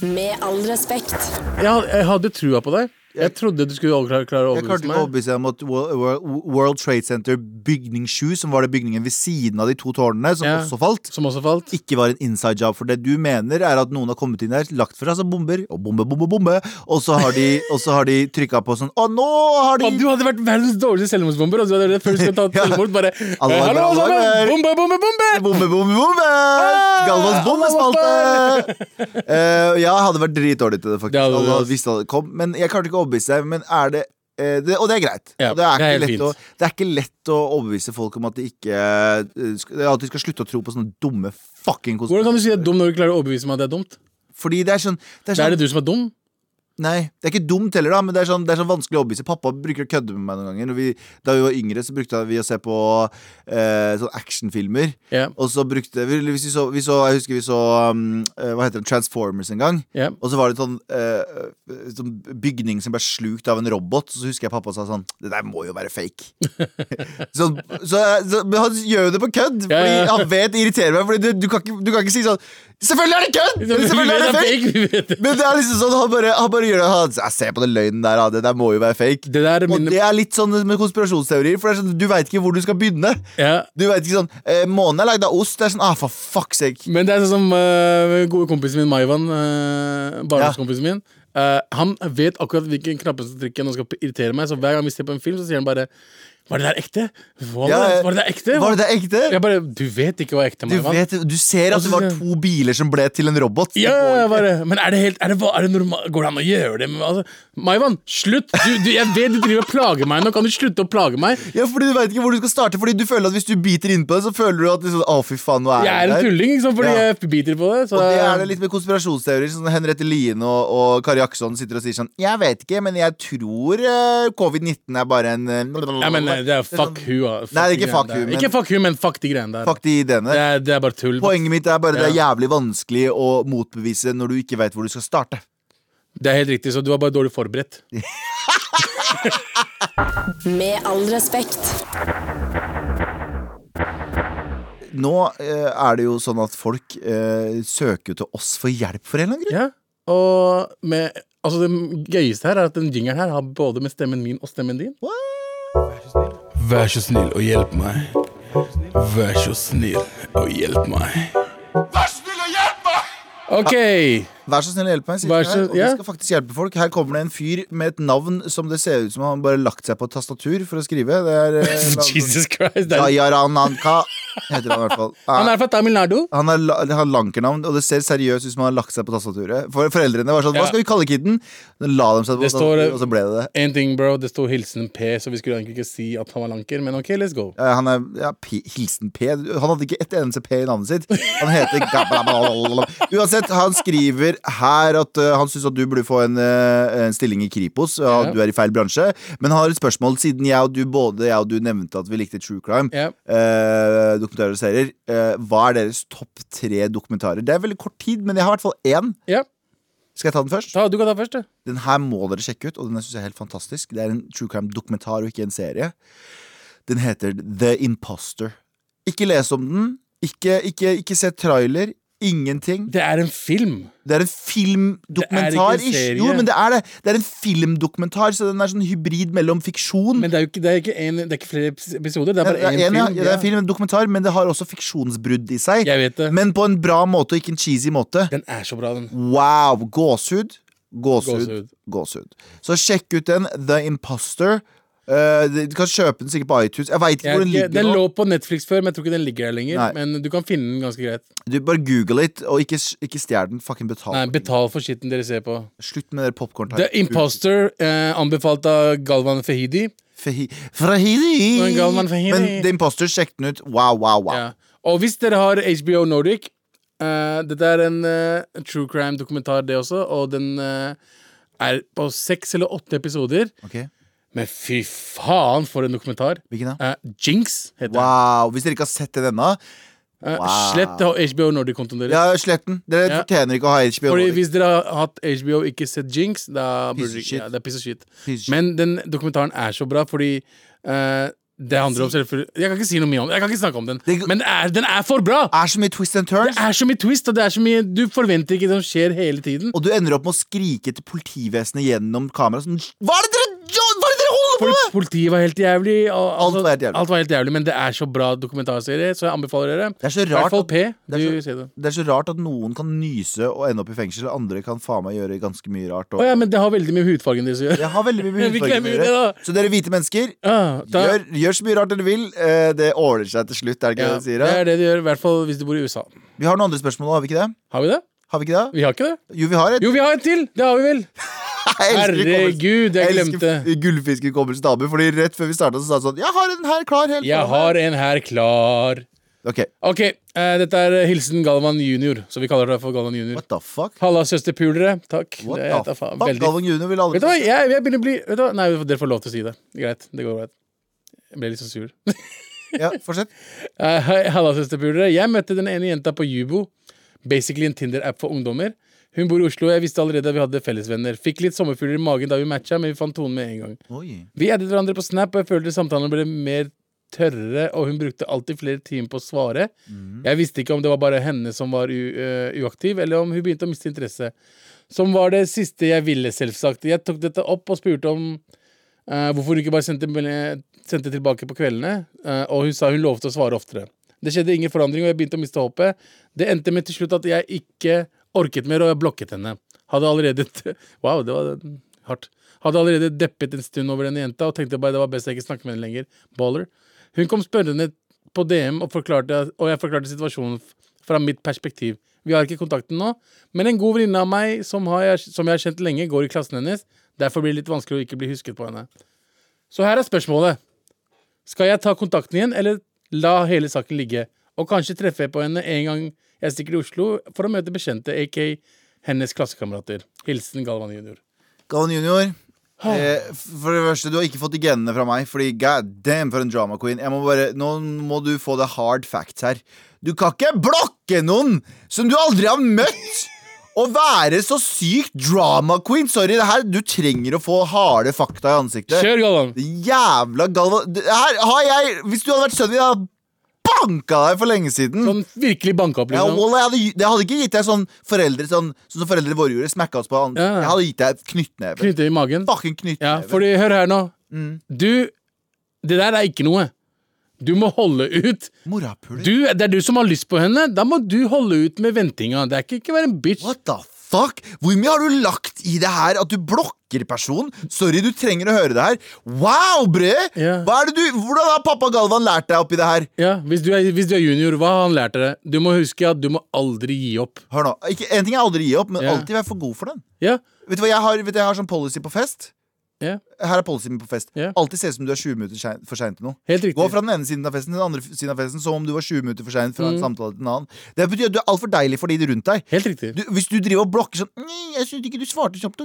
S1: Med all respekt.
S3: Jeg, jeg hadde trua på deg. Jeg trodde du skulle klare, klare å
S2: Jeg klarte
S3: overbevise
S2: ikke å
S3: meg.
S2: overbevise om at Wo- Wo- World Trade Center bygning 7, som var det bygningen ved siden av de to tårnene, som
S3: Ja.
S2: også falt,
S3: Som også falt.
S2: ikke var en inside job. For det du mener, er at noen har kommet inn der, lagt fra seg bomber, og bombe, bombe, bombe, og så har de, så har de trykka på sånn Å, nå har de
S3: du hadde vært verdens dårligste selvmordsbomber. Og du hadde før du skulle ta selvmord, bare eh, Hallo,
S2: alle
S3: sammen! Bombe, bombe, bombe!
S2: Bombe, bombe, bombe! Galvans bombespalte! uh, ja, jeg hadde vært dritdårlig til det, faktisk.
S3: Det hadde
S2: Alle hadde visst det kom. Men jeg klarte ikke å overbevise deg. Men er det, eh, det Og det er greit.
S3: Ja,
S2: det, er
S3: det er
S2: å, det er ikke lett å overbevise folk om at de ikke eh, At de skal slutte å tro på sånne dumme fucking
S3: Hvordan kan du si det er dum når du klarer å overbevise meg at det er dumt?
S2: Fordi det er sånn, det er sånn, det
S3: er det du som er dum.
S2: Nei, det er ikke dumt heller, da, men det er sånn, det er sånn vanskelig å overbevise. Pappa bruker å kødde med meg noen ganger. Vi, da vi var yngre, så brukte vi å se på eh, sånn actionfilmer.
S3: Yeah.
S2: Og så brukte vi, vi, så, vi så Jeg husker vi så um, eh, Hva heter det, Transformers en gang.
S3: Yeah.
S2: Og så var det sånn, eh, sånn bygning som ble slukt av en robot. Så husker jeg pappa sa sånn Det der må jo være fake. så, så, så han gjør jo det på kødd. Fordi han vet det irriterer meg. Fordi du, du, kan ikke, du kan ikke si sånn Selvfølgelig er det kødd! Selvfølgelig er det fake! Men det er liksom sånn Han bare, han bare gjør det han, Jeg ser på den løgnen der, det der må jo være fake.
S3: Det der er
S2: Og det er litt sånn med konspirasjonsteorier, for det er sånn, du veit ikke hvor du skal begynne.
S3: ja.
S2: Du vet ikke sånn eh, Månen er lagd av ost. Det er sånn, ah, for fuck's sake.
S3: Men det er sånn som uh, gode kompisen min, Maivan, uh, barndomskompisen min. Uh, han vet akkurat hvilken knappe som trykker når han skal irritere meg, så hver gang vi ser på en film, så sier han bare Var det der ekte? Var,
S2: Ja,
S3: det, var det der ekte?
S2: Var det der ekte?
S3: Jeg bare Du vet ikke hva ekte
S2: Du,
S3: var.
S2: vet, du ser at det var to biler som ble til en robot.
S3: Ja,
S2: jeg
S3: bare, men er det helt er det, er det normal, Går det an å gjøre det? Altså, Maivan, slutt! Du, du, jeg vet du driver og plager meg nå. Kan du slutte å plage meg?
S2: Ja, fordi du vet ikke hvor du skal starte. Fordi du føler at Hvis du biter innpå det, så føler du at liksom, Å, fy faen, nå er
S3: Jeg er en tulling liksom, fordi
S2: Ja.
S3: jeg biter på det. Så,
S2: Og det er det litt med konspirasjonsteorier. Sånn Henriette Lien og, og Kari Akson sitter og sier sånn Jeg vet ikke, men jeg tror uh, covid-19 er bare en uh,
S3: ja, men det er fuck
S2: sånn-
S3: ah, fuck
S2: Nei, det er ikke fuck
S3: der. Ikke fuck who, men fuck de greiene der.
S2: Fuck de ideene.
S3: Det er, det er bare tull.
S2: Poenget mitt er bare det er jævlig vanskelig å motbevise når du ikke vet hvor du skal starte.
S3: Det er helt riktig, så du var bare dårlig forberedt.
S1: Med all respekt.
S2: Nå eh, er det jo sånn at folk eh, søker til oss for hjelp for en eller annen grunn.
S3: Ja, og med, altså det gøyeste her er at den jingeren her har både med stemmen min og stemmen din. Vær så snill og hjelp meg. Vær så snill og hjelp meg.
S2: Vær så snill og hjelp meg. sier
S3: Vær så
S2: jeg
S3: så-
S2: her, og
S3: ja.
S2: Vi skal faktisk hjelpe folk. Her kommer det en fyr med et navn som det ser ut som han bare lagt seg på et tastatur for å skrive. Det er eh,
S3: Jesus Christ.
S2: Jayarananka heter han i hvert fall.
S3: Han er fra Tamil Nadu.
S2: Han har, har lankernavn, og det ser seriøst ut som han har lagt seg på tastaturet. For Foreldrene var sånn. Hva skal vi kalle kiden? Den la dem seg på tastaturet, og så ble det det.
S3: En ting, bro, det står hilsen P, så vi skulle egentlig ikke si at han var lanker, men OK, let's go.
S2: Ja, han er ja, P, Hilsen P. Han hadde ikke ett eneste P i navnet sitt. Han heter Uansett, han skriver her at uh, han syns at du burde få en, uh, en stilling i Kripos, og at
S3: Ja.
S2: du er i feil bransje. Men han har et spørsmål, siden jeg og du både jeg og du nevnte at vi likte true crime.
S3: Ja.
S2: uh, dokumentarer og serier. hva er deres topp tre dokumentarer? Det er veldig kort tid, men jeg har i hvert fall én.
S3: Ja,
S2: Skal jeg ta den først?
S3: ta, du kan ta først, ja.
S2: Den her må dere sjekke ut, og den synes jeg er helt fantastisk. Det er en true crime-dokumentar og ikke en serie. Den heter The Imposter. Ikke les om den. Ikke, ikke, ikke se trailer. Ingenting.
S3: Det er en film.
S2: Det er en filmdokumentar.
S3: Det ikke en
S2: ish.
S3: serie.
S2: Jo, men det er det. Det er en filmdokumentar, så den er sånn hybrid mellom fiksjon
S3: Men det er jo ikke, det er ikke, en, det er ikke flere episoder, det er bare én film.
S2: ja, det er film, en dokumentar, men det har også fiksjonsbrudd i seg.
S3: Jeg vet det.
S2: Men på en bra måte, og ikke en cheesy måte.
S3: Den er så bra, den.
S2: Wow! Gåsehud. Gåsehud.
S3: Gåsehud.
S2: Så sjekk ut den. The Imposter. Eh, du kan kjøpe den sikkert på iTunes. Jeg vet ikke
S3: Jeg,
S2: hvor den ligger
S3: den
S2: nå.
S3: lå på Netflix før, men jeg tror ikke den ligger der lenger.
S2: Nei.
S3: Men du kan finne den ganske greit.
S2: Du Bare google it, og ikke, ikke stjel den. Fucking betal.
S3: Nei. Betal for skitten dere ser på.
S2: Slutt med det popkorn
S3: The Imposter, eh, anbefalt av Galvan Fehidi.
S2: Frahidi!
S3: Galvan Fahidi.
S2: Men The Imposter, sjekk den ut. Wow, wow, wow.
S3: Ja. Og hvis dere har HBO Nordic eh, Dette er en eh, true crime-dokumentar, det også, og den eh, er på seks eller åtte episoder.
S2: Ok,
S3: Men fy faen, for en dokumentar!
S2: Hvilken da?
S3: Eh, Jinx heter den.
S2: Wow. Hvis dere ikke har sett den ennå,
S3: Eh,
S2: wow.
S3: Slett HBO Nordic-kontoen deres.
S2: ja, slett den. Dere
S3: Ja.
S2: fortjener ikke å ha HBO.
S3: Fordi
S2: Nordic.
S3: Hvis dere har hatt HBO og ikke sett Jinx, da burde
S2: Piece of shit.
S3: ja, det er piss og shit.
S2: Piece of shit.
S3: Men den dokumentaren er så bra fordi eh, det handler om selvfølgelig Jeg kan ikke si noe mye om Jeg kan ikke snakke om den.
S2: Det-
S3: Men det er, den er for bra!
S2: er så mye twist and turns.
S3: Det er så mye twist, og det er så mye du forventer ikke det som skjer hele tiden.
S2: Og du ender opp med å skrike til politivesenet gjennom kameraet sånn Hva er det dere, hva er det dere holder på
S3: Fordi
S2: med?!
S3: politiet var helt jævlig. Og,
S2: Alt var helt jævlig.
S3: alt var helt jævlig, men det er så bra dokumentarserie, så jeg anbefaler dere.
S2: Det er så
S3: I hvert
S2: rart
S3: fall
S2: at-
S3: P.
S2: det er så-
S3: ser det.
S2: Det er så rart at noen kan nyse og ende opp i fengsel, og andre kan faen meg gjøre ganske mye rart. Og
S3: Å ja, men det har veldig mye med hudfargen deres å gjøre.
S2: Jeg har veldig mye med
S3: Vi
S2: hudfargen
S3: glemmer
S2: å
S3: jo det, da.
S2: Så dere hvite mennesker,
S3: Ah, da,
S2: gjør, gjør så mye rart dere vil. Eh, Det ordner seg til slutt, er det ikke
S3: ja,
S2: det de sier?
S3: det
S2: da?
S3: er det de gjør, i hvert fall hvis du bor i USA.
S2: Vi har noen andre spørsmål, har vi ikke det?
S3: Har vi det?
S2: Har vi ikke det?
S3: Vi har ikke det?
S2: Jo, vi har et.
S3: Jo, vi har en til! Det har vi vel. Herregud, jeg glemte.
S2: Gullfiskhukommelsen til Abu, Fordi rett før vi starta, så sa han sånn Jeg har en her klar. Helt
S3: Jeg har en her klar.
S2: Ok,
S3: Ok, uh, dette er hilsen Galvan junior, så vi kaller det for Galvan junior.
S2: what the fuck?
S3: Halla, søsterpulere. Takk.
S2: What
S3: Det
S2: the fuck?
S3: veldig
S2: Galvan Junior vil aldri
S3: Vet du hva, jeg, jeg begynner å bli vet du hva? Nei, dere får lov til å si det. Greit. Det går greit. Jeg ble litt så sur.
S2: Ja, fortsett.
S3: Uh, hei, Halla, søsterpulere. Jeg møtte den ene jenta på Jubo. Basically en Tinder-app for ungdommer. Hun bor i Oslo, og jeg visste allerede at vi hadde fellesvenner. Fikk litt sommerfugler i magen da vi matcha, men vi fant tonen med en gang.
S2: Oi.
S3: Vi addet hverandre på Snap, og jeg følte samtalen ble mer tørrere, og hun brukte alltid flere timer på å svare. Jeg visste ikke om det var bare henne som var øh, uaktiv, eller om hun begynte å miste interesse. Som var det siste jeg ville, selvsagt. Jeg tok dette opp og spurte om uh, hvorfor hun ikke bare sendte, sendte tilbake på kveldene, uh, og hun sa hun lovte å svare oftere. Det skjedde ingen forandring, og jeg begynte å miste håpet. Det endte med til slutt at jeg ikke orket mer, og jeg blokket henne. Hadde allerede Wow, det var hardt. Hadde allerede deppet en stund over denne jenta og tenkte bare det var best jeg ikke snakket med henne lenger. Baller. Hun kom spørrende på DM, og, forklarte, og jeg forklarte situasjonen fra mitt perspektiv. Vi har ikke kontakten nå, men en god venninne av meg som, jeg, som jeg har kjent lenge, går i klassen hennes. Derfor blir det litt vanskelig å ikke bli husket på henne. Så her er spørsmålet. Skal jeg ta kontakten igjen, eller la hele saken ligge? Og kanskje treffe på henne en gang jeg stikker til Oslo for å møte bekjente, aka hennes klassekamerater. Hilsen Galvan junior.
S2: Galvan Junior. Eh, for det første, du har ikke fått de genene fra meg, fordi god damn, for en drama queen. Jeg må bare, nå må du få det hard facts her. Du kan ikke blokke noen som du aldri har møtt! Å være så sykt drama queen. Sorry, det her, du trenger å få harde fakta i ansiktet.
S3: Kjør, Galvan!
S2: Jævla Galvan Her har jeg Hvis du hadde vært sønnen min, hadde banka deg for lenge siden.
S3: Sånn virkelig banka opp,
S2: Ja,
S3: liksom.
S2: Jeg hadde, det hadde ikke gitt deg sånn foreldre Sånn, sånn som foreldre våre gjorde. Smekka oss på andre.
S3: Ja.
S2: Jeg hadde gitt deg knyttneve.
S3: Knytte i magen.
S2: Fucking knyttneve.
S3: Ja, fordi hør her nå.
S2: Mm.
S3: Du Det der er ikke noe. Du må holde ut.
S2: Morapuler.
S3: Du, det er du som har lyst på henne. Da må du holde ut med ventinga. Det er ikke, ikke være en bitch.
S2: What the fuck? Hvor mye har du lagt i det her at du blokker personen? Sorry, du trenger å høre det her. Wow, bre! Yeah. Hvordan har pappa Galvan lært deg oppi det her?
S3: Ja, hvis du, er, hvis du er junior, hva har han lært deg? Du må huske at du må aldri gi opp.
S2: Hør nå, ikke, En ting er aldri gi opp, men
S3: yeah.
S2: alltid være for god for den.
S3: Yeah.
S2: Vet du hva jeg har, vet du, jeg har sånn policy på fest?
S3: Ja,
S2: Her er policyen på fest.
S3: Yeah.
S2: Alltid se ut som du er 20 minutter for sein til noe.
S3: helt riktig.
S2: Gå fra den ene siden av festen til den andre siden av festen som om du var 20 minutter for sein fra
S3: Mm.
S2: en samtale til en annen. Det betyr at du er altfor deilig for de rundt deg.
S3: Helt riktig.
S2: Du, hvis du driver og blokker sånn 'Jeg synes ikke du svarte kjapt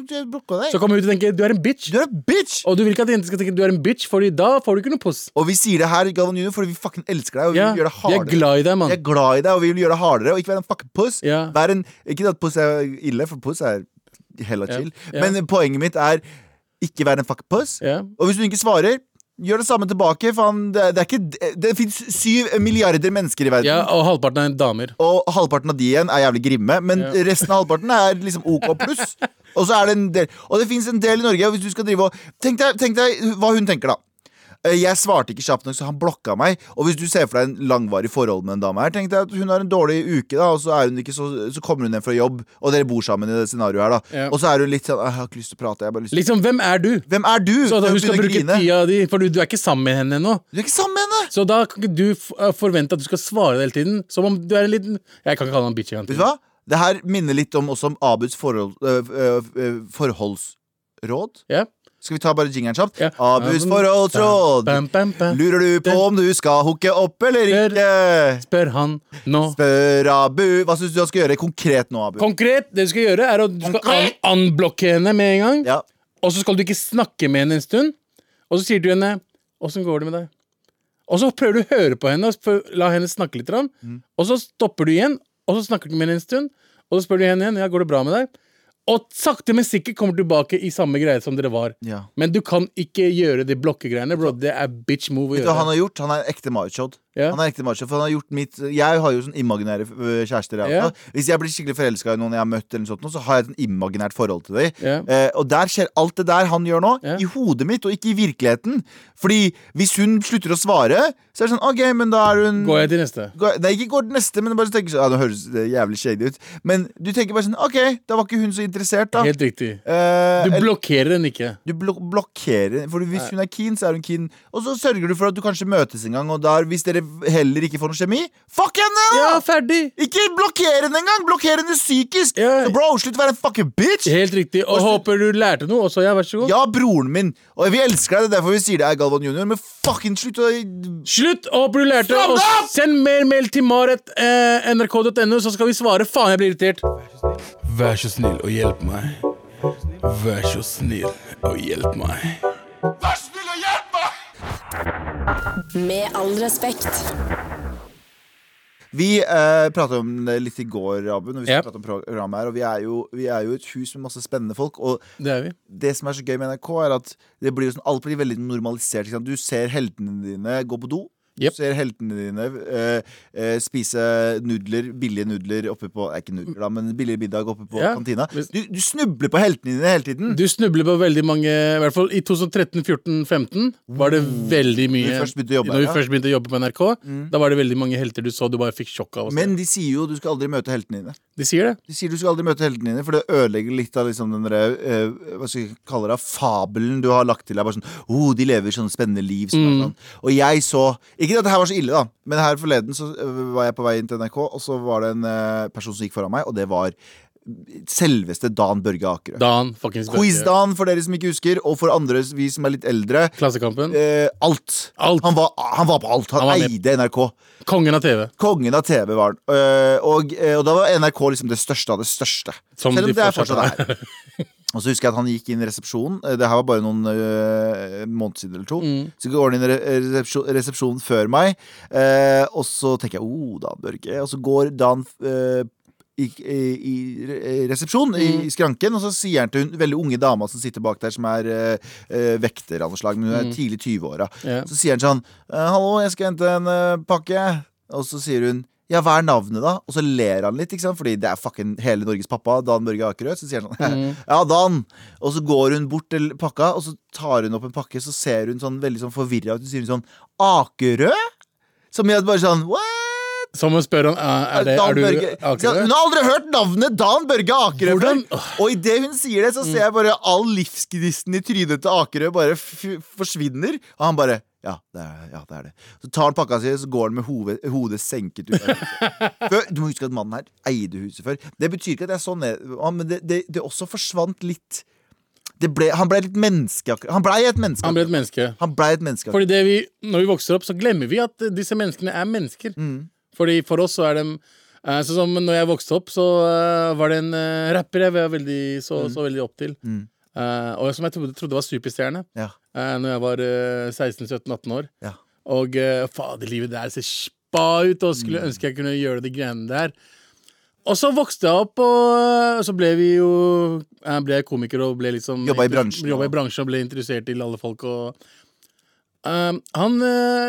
S2: så
S3: kommer du ut og tenker du er en bitch.
S2: Du er en bitch!
S3: Og du vil ikke at jenter skal tenke du er en bitch, Fordi da får du ikke noe puss.
S2: Og vi sier det her, Galvan Junior, fordi vi fucking elsker deg, og vi
S3: yeah.
S2: vil gjøre det
S3: Vi er
S2: hardere.
S3: glad i deg,
S2: Vi er glad i deg, og vi vil gjøre det hardere, og ikke være en fucking puss. En, ikke at puss er ille, for puss er hella chill. Men poenget mitt er ikke være en fuckpuss.
S3: Yeah.
S2: Og hvis du ikke svarer, gjør det samme tilbake. Faen, det, det, ikke, det, det fins syv milliarder mennesker i verden.
S3: ja, og halvparten er damer.
S2: Og halvparten av de igjen er jævlig grimme, men
S3: Ja.
S2: resten av halvparten er liksom OK pluss. Og så er det en del Og det fins en del i Norge. Og hvis du skal drive og Tenk deg, tenk deg hva hun tenker, da. Eh, Jeg svarte ikke kjapt nok, så han blokka meg. Og hvis du ser for deg en langvarig forhold med en dame her, tenk deg at hun har en dårlig uke, da, og så, er hun ikke så, så kommer hun hjem fra jobb, og dere bor sammen i det scenarioet her, da.
S3: Ja.
S2: Og så er hun litt sånn Jeg har ikke lyst til å prate. Jeg har bare lyst til
S3: Liksom, hvem er du?
S2: Hvem er du?
S3: Så da hun skal bruke tida di For du, du er ikke sammen med henne ennå.
S2: Du er ikke sammen med henne!
S3: Så da kan ikke du eh, forvente at du skal svare hele tiden. Som om du er en liten Jeg kan ikke kalle han bitch engang.
S2: Vet du hva? Det her minner litt om også om Abuds forhold, øh, øh, forholdsråd.
S3: Ja.
S2: Skal vi ta bare jingeren kjapt?
S3: Ja.
S2: Abus forholdsråd. Lurer du på om du skal hooke opp eller ikke?
S3: Spør han nå.
S2: Spør Abu. Hva syns du han skal gjøre konkret nå, Abu?
S3: Konkret, det du skal gjøre, er at du skal an
S2: Konkret?
S3: henne med en gang.
S2: Ja.
S3: Og så skal du ikke snakke med henne en stund. Og så sier du henne 'Åssen går det med deg?' Og så prøver du å høre på henne og la henne snakke litt.
S2: Mm.
S3: Og så stopper du igjen, og så snakker du med henne en stund. Og så spør du henne igjen 'Ja, går det bra med deg?' Og sakte, men sikkert kommer du tilbake i samme greie som dere var.
S2: ja.
S3: Men du kan ikke gjøre de blokkegreiene, bro. Det er bitch move å
S2: Vet du hva han
S3: gjøre.
S2: har gjort? Han er ekte machod.
S3: Ja.
S2: Han er ekte macho, for han har gjort mitt Jeg har jo sånn imaginære øh, kjærester.
S3: Ja.
S2: Hvis jeg blir skikkelig forelska i noen jeg har møtt, eller sånt, så har jeg et sånn imaginært forhold til dem.
S3: Ja.
S2: Eh, og der skjer alt det der han gjør nå, i hodet mitt, og ikke i virkeligheten. Fordi hvis hun slutter å svare, så er det sånn OK, men da er hun
S3: Går jeg til neste?
S2: Går- Nei, ikke går til neste, men bare tenker sånn Ja, Det høres jævlig shady ut. Men du tenker bare sånn OK, da var ikke hun så interessert, da.
S3: Helt riktig.
S2: Eh,
S3: Du blokkerer den ikke.
S2: du blok blokkerer For hvis hun er keen, så er hun keen. Og så sørger du for at du kanskje møtes en gang, og der, hvis dere heller ikke får noe kjemi, fuck henne! da!
S3: Ja, ferdig!
S2: Ikke blokker henne engang! Blokker henne psykisk!
S3: Ja.
S2: Så bro, slutt å være en fucking bitch!
S3: Helt riktig. Og håper du lærte noe også. Ja, vær så god.
S2: Ja, broren min. Og vi elsker deg, det er derfor vi sier det er Galvan junior, men fucking slutt å
S3: Slutt! Og håper du lærte
S2: Stram
S3: Og
S2: deg opp!
S3: send mer mail til marit eh, nrk.no, så skal vi svare. Faen, jeg blir irritert. Vær så snill og hjelp meg. Vær så snill og hjelp meg.
S1: Med all respekt.
S2: Vi eh, pratet om det litt i går, Abu, når vi yep. om programmet her. Og vi er, jo, vi er jo et hus med masse spennende folk. Og
S3: Det er vi.
S2: det som er så gøy med NRK, er at det blir jo sånn, alt blir veldig normalisert. Ikke sant? Du ser heltene dine gå på do.
S3: Jep.
S2: Du ser heltene dine eh, eh, spise nudler, billige nudler oppe på Nei, ikke nudler, da, men billig middag oppe på
S3: Ja,
S2: kantina. Du, du snubler på heltene dine hele tiden.
S3: Du snubler på veldig mange I hvert fall i 2013, 14, 15 var det veldig mye
S2: Når vi først begynte å jobbe ja.
S3: først begynte å jobbe på NRK, da var det veldig mange helter du så du bare fikk sjokk av.
S2: Men de sier jo du skal aldri møte heltene dine.
S3: De sier det.
S2: De sier du skal aldri møte heltene dine, for det ødelegger litt av liksom den der, eh, Hva skal jeg kalle det? Fabelen du har lagt til deg. Bare sånn, oh, De lever sånne spennende liv. Sånn, mm. sånn. Og jeg så Ikke at det her var så ille, da, men her forleden så eh, var jeg på vei inn til NRK, og så var det en eh, person som gikk foran meg, og det var selveste Dan Børge Akerø.
S3: Dan.
S2: Quiz-Dan, for dere som ikke husker, og for andre, vi som er litt eldre.
S3: Klassekampen.
S2: Eh, alt.
S3: Alt.
S2: Han, var, han var på alt. Han,
S3: Han
S2: eide NRK.
S3: Kongen av TV.
S2: Kongen av TV var han. Eh, og, eh, og da var NRK liksom det største av det største.
S3: Som
S2: Selv om
S3: de
S2: det er
S3: fortsatt
S2: er. Og så husker jeg at han gikk inn i resepsjonen. Eh, Det her var bare noen øh, måneder siden eller to.
S3: Mm.
S2: Så går han inn i resepsjonen resepsjon, før meg, eh, og så tenker jeg oh, Dan Børge. Og så går Dan eh, i, i, i resepsjon, i,
S3: Mm.
S2: i skranken, og så sier han til hun veldig unge dama som sitter bak der, som er uh, vekteranslag, men hun er tidlig 20-åra.
S3: Yeah.
S2: Så sier han sånn «Eh, 'Hallo, jeg skal hente en uh, pakke'. Og så sier hun ja, hva er navnet, da? Og så ler han litt, ikke sant? fordi det er fucking hele Norges pappa, Dan Børge Akerø. Så sier han sånn Ja, Dan. Og så går hun bort til pakka, og så tar hun opp en pakke, så ser hun sånn veldig sånn forvirra ut. Så sier hun sånn Akerø? Som i at bare sånn What?
S3: Som å spørre han eh, er, det, er du Akerø?
S2: Hun har aldri hørt navnet Dan Børge Akerø før! Og idet hun sier det, så ser jeg bare all livsgnisten i trynet til Akerø bare forsvinner. Og han bare ja det, er, ja, det er det. Så tar han pakka si, så går han med hodet, hodet senket ut. Før, du må huske at mannen her eide huset før. Det betyr ikke at jeg er sånn, men det, det, det også forsvant litt. Det ble, han ble litt menneske. Han blei et menneske.
S3: Han ble et menneske.
S2: Ble et menneske.
S3: Fordi det vi, Når vi vokser opp, så glemmer vi at disse menneskene er mennesker.
S2: Mm.
S3: Fordi For oss så er de eh, Sånn som når jeg vokste opp, så eh, var det en eh, rapper jeg var veldig, så, så veldig opp til.
S2: Mm.
S3: Og som jeg trodde, trodde var superstjerne
S2: Ja.
S3: uh, Når jeg var eh, 16-17-18 år.
S2: Ja.
S3: Og uh, fader, livet der ser spa ut, og skulle
S2: Mm.
S3: ønske jeg kunne gjøre de greiene der. Og så vokste jeg opp, og så ble vi jo Jeg ble komiker og ble liksom
S2: Jobba i bransjen,
S3: Jobba i bransjen og ble interessert i alle folk. Og han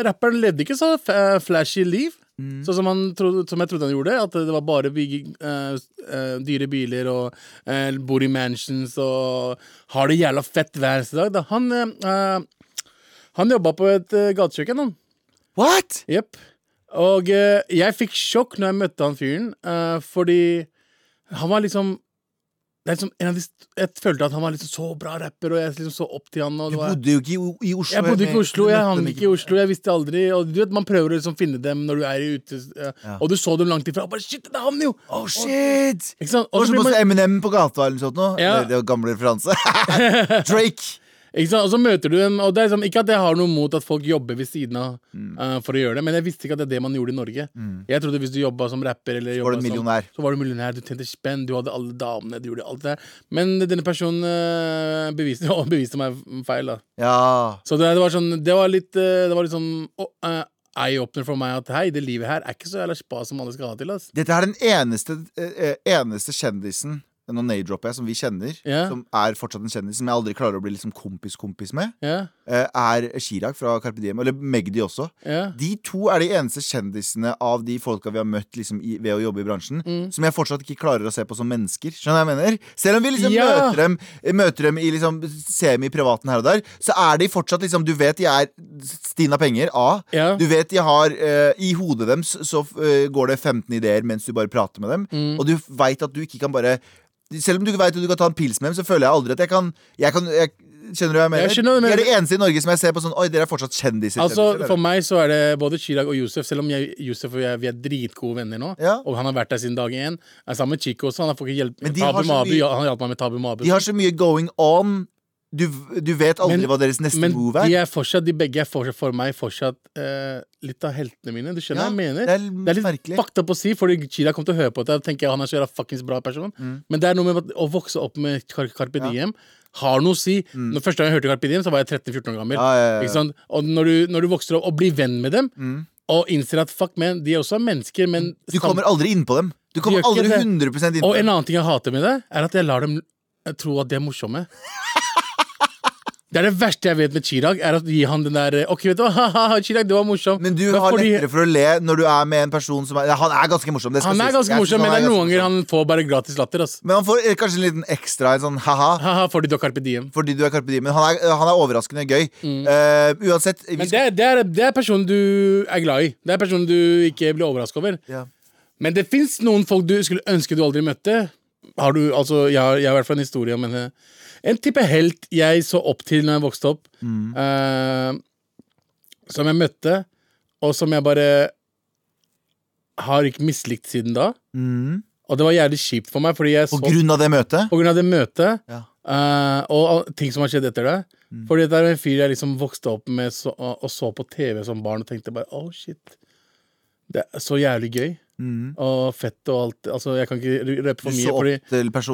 S3: rapperen levde ikke så flashy liv.
S2: Mm.
S3: Sånn som, trodde, som jeg trodde han gjorde. At det var bare bygge, uh, uh, dyre biler og uh, bor i mansions og har det jævla fett hver dag. Da. Han, uh, han jobba på et uh, gatekjøkken, han.
S2: What?!
S3: Yep. Og jeg fikk sjokk når jeg møtte han fyren, fordi han var liksom liksom av Jeg følte at han var liksom så bra rapper, og jeg liksom så opp til han. Og
S2: Du bodde jo ikke i, i Oslo.
S3: jeg bodde ikke i Oslo, jeg hang ikke i Oslo, jeg visste aldri Og du vet, Man prøver å liksom finne dem når du er ute,
S2: Ja.
S3: og du så dem langt ifra. Og bare shit, det er han jo!
S2: Oh shit!
S3: Ikke sant? Og
S2: Og
S3: så man,
S2: Eminem på gata eller noe sånt. nå.
S3: Ja.
S2: Det, det var gamle referanse. Drake.
S3: Ikke sant? Og så møter du dem, og det er liksom, ikke at jeg har noe mot at folk jobber ved siden av
S2: Mm.
S3: eh, for å gjøre det, men jeg visste ikke at det er det man gjorde i Norge. Jeg trodde hvis du jobba som rapper eller
S2: var
S3: jobba
S2: du
S3: som
S2: millionær.
S3: Så var du millionær, du tjente spenn, du hadde alle damene, du gjorde alt det der. Men denne personen uh, beviste, å, beviste meg feil, da.
S2: Ja.
S3: Så det, det var sånn Det var litt uh, Det var litt sånn eh, eye-opener for meg at hei, det livet her er ikke så jævla spa som alle skal ha til. ass.
S2: Dette er den eneste, eh, eneste kjendisen nå name-dropper jeg, som vi kjenner,
S3: yeah.
S2: som er fortsatt en kjendis, som jeg aldri klarer å bli liksom kompis-kompis med, eh, er Chirag fra Carpe Diem. Eller Magdi også.
S3: Yeah.
S2: De to er de eneste kjendisene av de folka vi har møtt liksom, i, ved å jobbe i bransjen,
S3: Mm.
S2: som jeg fortsatt ikke klarer å se på som mennesker. Skjønner jeg mener? Selv om vi liksom
S3: Ja.
S2: møter dem Møter dem i liksom semi-privaten her og der, så er de fortsatt liksom Du vet de er Stina Penger, A. Du vet de har uh, I hodet deres så uh, går det 15 ideer mens du bare prater med dem,
S3: Mm.
S2: og du veit at du ikke kan bare selv om du vet at du kan ta en pils med dem, så føler jeg aldri at jeg kan, jeg kan jeg, Skjønner du hva jeg mener?
S3: Jeg skjønner men... du
S2: er det eneste i Norge som jeg ser på sånn Oi, dere er fortsatt kjendiser.
S3: Altså,
S2: kjendiser,
S3: For meg så er det både Chirag og Yousef, selv om jeg, Yousef og jeg vi er dritgode venner nå.
S2: Ja.
S3: Og han har vært der siden dag én. Er sammen med Chico også. Han har fått hjelp Tabu Mabu,
S2: mye-
S3: ja, han hjalp meg med Tabu Mabu.
S2: De har så mye going on. Du, du vet aldri
S3: Men-
S2: hva deres neste
S3: Men
S2: move er.
S3: de er fortsatt, de begge er fortsatt, for meg fortsatt eh, litt av heltene mine. Du skjønner
S2: Ja,
S3: hva jeg mener?
S2: det er
S3: Det er litt
S2: merkelig.
S3: fakta på å si, fordi Chirag kommer til å høre på det. Tenker jeg han er så fuckings bra person.
S2: Mm.
S3: Men det er noe med å vokse opp med Car Carpe Diem har noe å si. Når første gang jeg hørte Carpe Diem, så var jeg 13-14 år gammel.
S2: Mm. Ja, ja, ja, ja.
S3: Og når du, når du vokser opp og blir venn med dem,
S2: Mm.
S3: og innser at fuck man, de er også mennesker, men
S2: Du kommer aldri inn på dem. Du kommer aldri
S3: det.
S2: 100 inn på
S3: Og en annen ting jeg hater med det, er at jeg lar dem tro at de er morsomme. Det er det verste jeg vet med Chirag, er at gi han den der Ok, vet du hva, ha-ha, Chirag, det var morsom.
S2: Men du har
S3: fordi-
S2: lettere for å le når du er med en person som er Han er ganske morsom. Det skal
S3: Han er ganske morsom, men det er noen ganger han får bare gratis latter. ass.
S2: Men han får eh, kanskje en liten ekstra, en sånn ha-ha,
S3: Haha, fordi du har Carpe Diem.
S2: fordi du er Carpe Diem. Men han er, han er overraskende gøy. Eh, uansett vi
S3: Mm. Men det, er- det, er, det er personen du er glad i. Det er personen du ikke blir overraska over.
S2: ja.
S3: Men det fins noen folk du skulle ønske du aldri møtte. Har du, altså, jeg, har, jeg har i hvert fall en historie om en En type helt jeg så opp til når jeg vokste opp. eh, som jeg møtte, og som jeg bare har ikke mislikt siden da.
S2: mm.
S3: Og det var jævlig kjipt for meg, fordi jeg
S2: På
S3: så
S2: grunn av det møtet?
S3: På grunn av det møtet
S2: Ja.
S3: eh, og og ting som har skjedd etter det.
S2: Mm.
S3: Fordi det er en fyr jeg liksom vokste opp med så, og, og så på TV som barn og tenkte bare oh shit. Det er så jævlig gøy.
S2: Mm.
S3: Og fett og alt. Altså, jeg kan ikke røpe for mye, fordi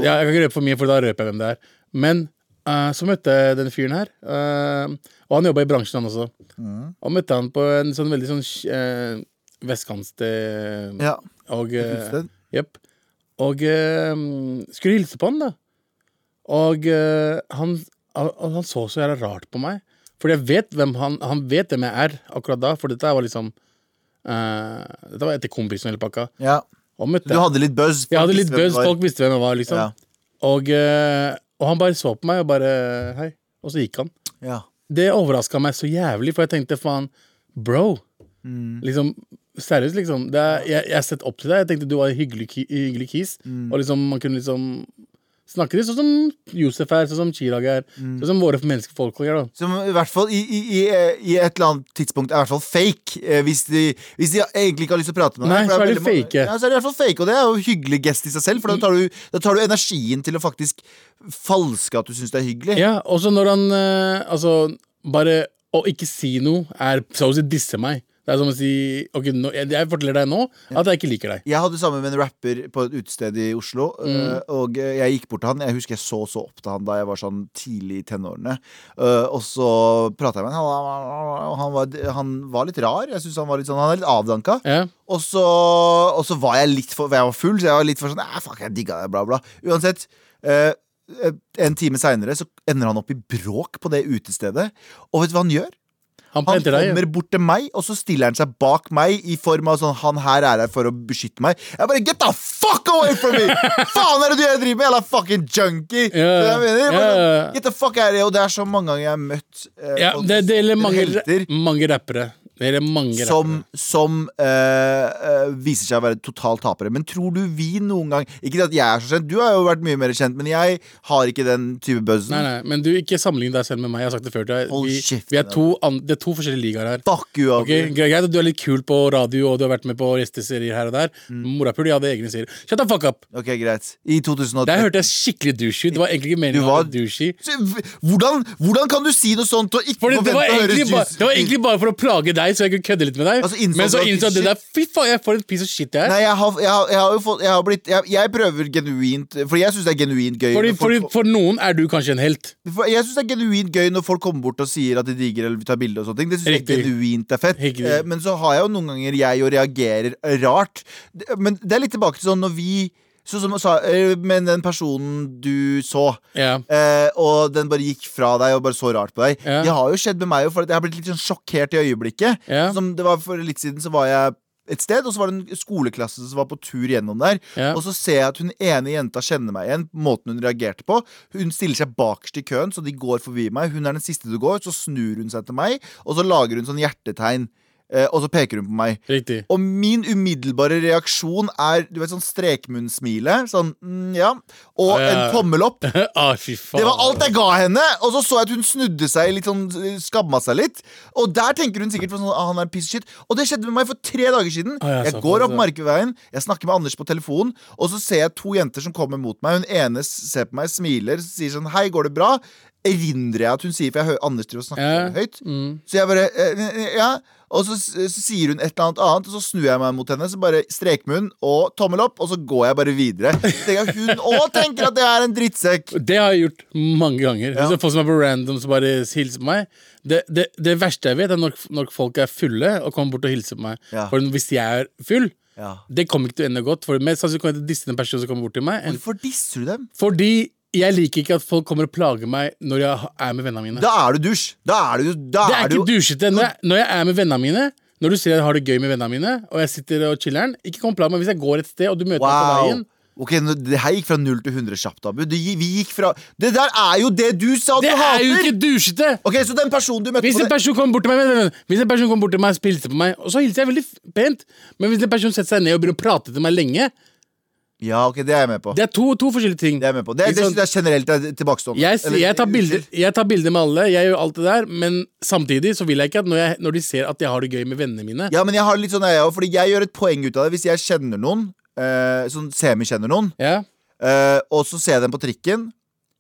S3: ja, jeg kan ikke røpe for mye, for da røper jeg hvem det er. Men uh, så møtte jeg denne fyren her. Uh, og han jobba i bransjen, han også.
S2: Mm.
S3: Og møtte han på en sånn veldig sånn uh, vestkantsted.
S2: Ja.
S3: Og
S2: uh.
S3: Jepp. Og eh, skulle hilse på han, da. Og eh, han, han, han så så jævla rart på meg. Fordi jeg vet hvem han, han vet hvem jeg er akkurat da, for dette var liksom eh, Dette var etter kompisen hele pakka.
S2: ja.
S3: Og møtte
S2: Du hadde litt buzz?
S3: Jeg hadde litt buzz, folk visste hvem jeg var, liksom.
S2: Ja.
S3: Og, eh, og han bare så på meg og bare Hei. Og så gikk han.
S2: Ja.
S3: Det overraska meg så jævlig, for jeg tenkte faen, bro.
S2: Mm.
S3: Liksom, seriøst, liksom. Det er, jeg, jeg har sett opp til deg. Jeg tenkte du var en hyggelig, hyggelig kis.
S2: Mm.
S3: Og liksom, man kunne liksom snakke de sånn som Josef er, sånn som Chirag er.
S2: Mm.
S3: Sånn som våre menneskefolk er, da.
S2: Som i hvert fall i, i, i, i et eller annet tidspunkt er i hvert fall fake. Eh, hvis, de, hvis de egentlig ikke har lyst til å prate med
S3: Nei, så er de fake.
S2: Ja, så er de i hvert fall fake, og det er jo hyggelig gest i seg selv. For da tar du, da tar du energien til å faktisk falske at du syns det er hyggelig.
S3: Ja, også når han eh, Altså, bare å ikke si noe er så å si disse meg. Det er som å si Ok, nå, jeg, jeg forteller deg nå at jeg ikke liker deg.
S2: Jeg hadde sammen med en rapper på et utested i Oslo.
S3: Mm.
S2: eh, Og jeg gikk bort til han. Jeg husker jeg så så opp til han da jeg var sånn tidlig i tenårene. Eh, Og så prata jeg med han, han var, han var litt rar. Jeg synes Han var litt sånn Han er litt avdanka.
S3: Ja.
S2: Og så, og så var jeg litt for For jeg var full, så jeg var litt for sånn Æ, fuck, jeg digga det, bla, bla. Uansett. eh, en time seinere så ender han opp i bråk på det utestedet. Og vet du hva han gjør?
S3: Han
S2: Han kommer bort til meg, og så stiller han seg bak meg i form av sånn Han her er her for å beskytte meg. Jeg bare Get the fuck away from me! Faen er det du jeg driver med, jævla fucking junkie! Yeah. Jeg mener? Bare
S3: ja,
S2: sånn. Get the fuck out of here. Og det er så mange ganger jeg har møtt eh,
S3: Ja,
S2: folk-
S3: det, det gjelder mange, mange rappere.
S2: Som, som øh, viser seg å være totalt tapere. Men tror du vi noen gang Ikke at jeg er så kjent, du har jo vært mye mer kjent, men jeg har ikke den type buzzen.
S3: Nei, nei, men du, ikke sammenlign deg selv med meg. Jeg har sagt det før deg. Vi, vi er to, an, det er to forskjellige ligaer her.
S2: Fuck you, okay?
S3: Greit at du er litt kul på radio, og du har vært med på gjesteserier her og der.
S2: Mm.
S3: Morapul, jeg hadde egne serier. Shut the fuck up!
S2: Ok, greit. I 2008
S3: Der hørte jeg skikkelig douche ut. Det var egentlig ikke meningen
S2: Du var-
S3: å være douchey.
S2: Hvordan, hvordan kan du si noe sånt og ikke forvente å høre
S3: egentlig bare, det var egentlig bare for å plage deg, så jeg kunne kødde litt med deg.
S2: Altså,
S3: Men så innså det der Fy faen, jeg får en piece of shit jeg er.
S2: Nei, jeg har, jeg, har, jeg har jo fått Jeg har blitt Jeg, jeg prøver genuint Fordi jeg syns det er genuint gøy
S3: Fordi,
S2: folk,
S3: fordi For noen er du kanskje en helt.
S2: for Jeg synes det er genuint gøy når folk kommer bort og sier at de digger eller vil ta bilde og sånne ting. Det synes jeg genuint er fett.
S3: Riktig.
S2: Eh, men så har jeg jo noen ganger jeg jo reagerer rart. Men det er litt tilbake til sånn når vi Sånn som sa, Men den personen du så.
S3: yeah.
S2: Eh, og den bare gikk fra deg og bare så rart på deg.
S3: yeah.
S2: Det har jo skjedd med meg for jeg har blitt litt sånn sjokkert i øyeblikket.
S3: Yeah.
S2: Som det var For litt siden så var jeg et sted, og så var det en skoleklasse som var på tur gjennom der.
S3: Yeah.
S2: Og så ser jeg at hun ene jenta kjenner meg igjen, måten hun reagerte på. Hun stiller seg bakerst i køen, så de går forbi meg. Hun er den siste du går, så snur hun seg til meg, og så lager hun sånn hjertetegn. Eh, og så peker hun på meg.
S3: Riktig.
S2: Og min umiddelbare reaksjon er du vet, sånn strekmunnsmile. Sånn mm, ja. Og
S3: Ja.
S2: en tommel opp.
S3: ah, fy faen.
S2: Det var alt jeg ga henne! Og så så jeg at hun snudde seg litt sånn Skamma seg litt. Og der tenker hun sikkert på sånn, ah, han er en piece of shit. Og det skjedde med meg for tre dager siden.
S3: Ah,
S2: jeg
S3: såpass,
S2: går opp. Markveien, jeg snakker med Anders på telefon, og så ser jeg to jenter som kommer mot meg. Hun ene ser på meg, smiler, sier sånn Hei, går det bra? Erindrer jeg at hun sier, for jeg hører Anders driver og snakker
S3: Ja.
S2: høyt.
S3: Mm.
S2: Så jeg bare eh, Ja. Og så, så sier hun et eller annet annet, og så snur jeg meg mot henne. Så bare strekmunn og tommel opp, og så går jeg bare videre. Tenker hun òg tenker at det er en drittsekk.
S3: Det har jeg gjort mange ganger.
S2: Ja.
S3: Hvis Folk som er på random som bare hilser på meg. Det, det, det verste jeg vet, er når, når folk er fulle og kommer bort og hilser på meg.
S2: Ja.
S3: For hvis jeg er full,
S2: Ja.
S3: det kommer ikke til å ende godt. For mest sannsynlig kommer jeg til å disse den personen som kommer bort til meg.
S2: Hvorfor disser du dem?
S3: fordi jeg liker ikke at folk kommer og plager meg når jeg er med vennene mine.
S2: Da er du dusj. Da er du, da
S3: det er
S2: er
S3: ikke dusjete. Når jeg, når jeg er med vennene mine, når du ser jeg har det gøy med vennene mine, og jeg sitter og chiller'n, ikke kom og plag meg hvis jeg går et sted og du møter meg på veien.
S2: Ok, Det her gikk fra 0 til 100 kjapt, Abu. Det, vi gikk fra Det der er jo det du sa
S3: Det
S2: du
S3: er jo ikke dusjete!
S2: Ok, Så den personen du møtte
S3: Hvis en person kommer bort til meg Hvis en person kommer bort til meg og hilser på meg, og så hilser jeg veldig pent, men hvis en person setter seg ned og begynner å prate til meg lenge
S2: Ja, ok, det er jeg med på.
S3: Det er to, to forskjellige ting.
S2: Det er jeg med på Det,
S3: Ikke
S2: det, det er generelt er tilbakestående.
S3: Jeg,
S2: Eller,
S3: jeg, tar bilder, jeg tar bilder med alle, jeg gjør alt det der, men samtidig så vil jeg ikke at når, når de ser at jeg har det gøy med vennene mine
S2: Ja, men jeg har litt sånn jeg òg, fordi jeg gjør et poeng ut av det. Hvis jeg kjenner noen, eh, sånn semikjenner noen,
S3: Ja,
S2: eh, og så ser jeg dem på trikken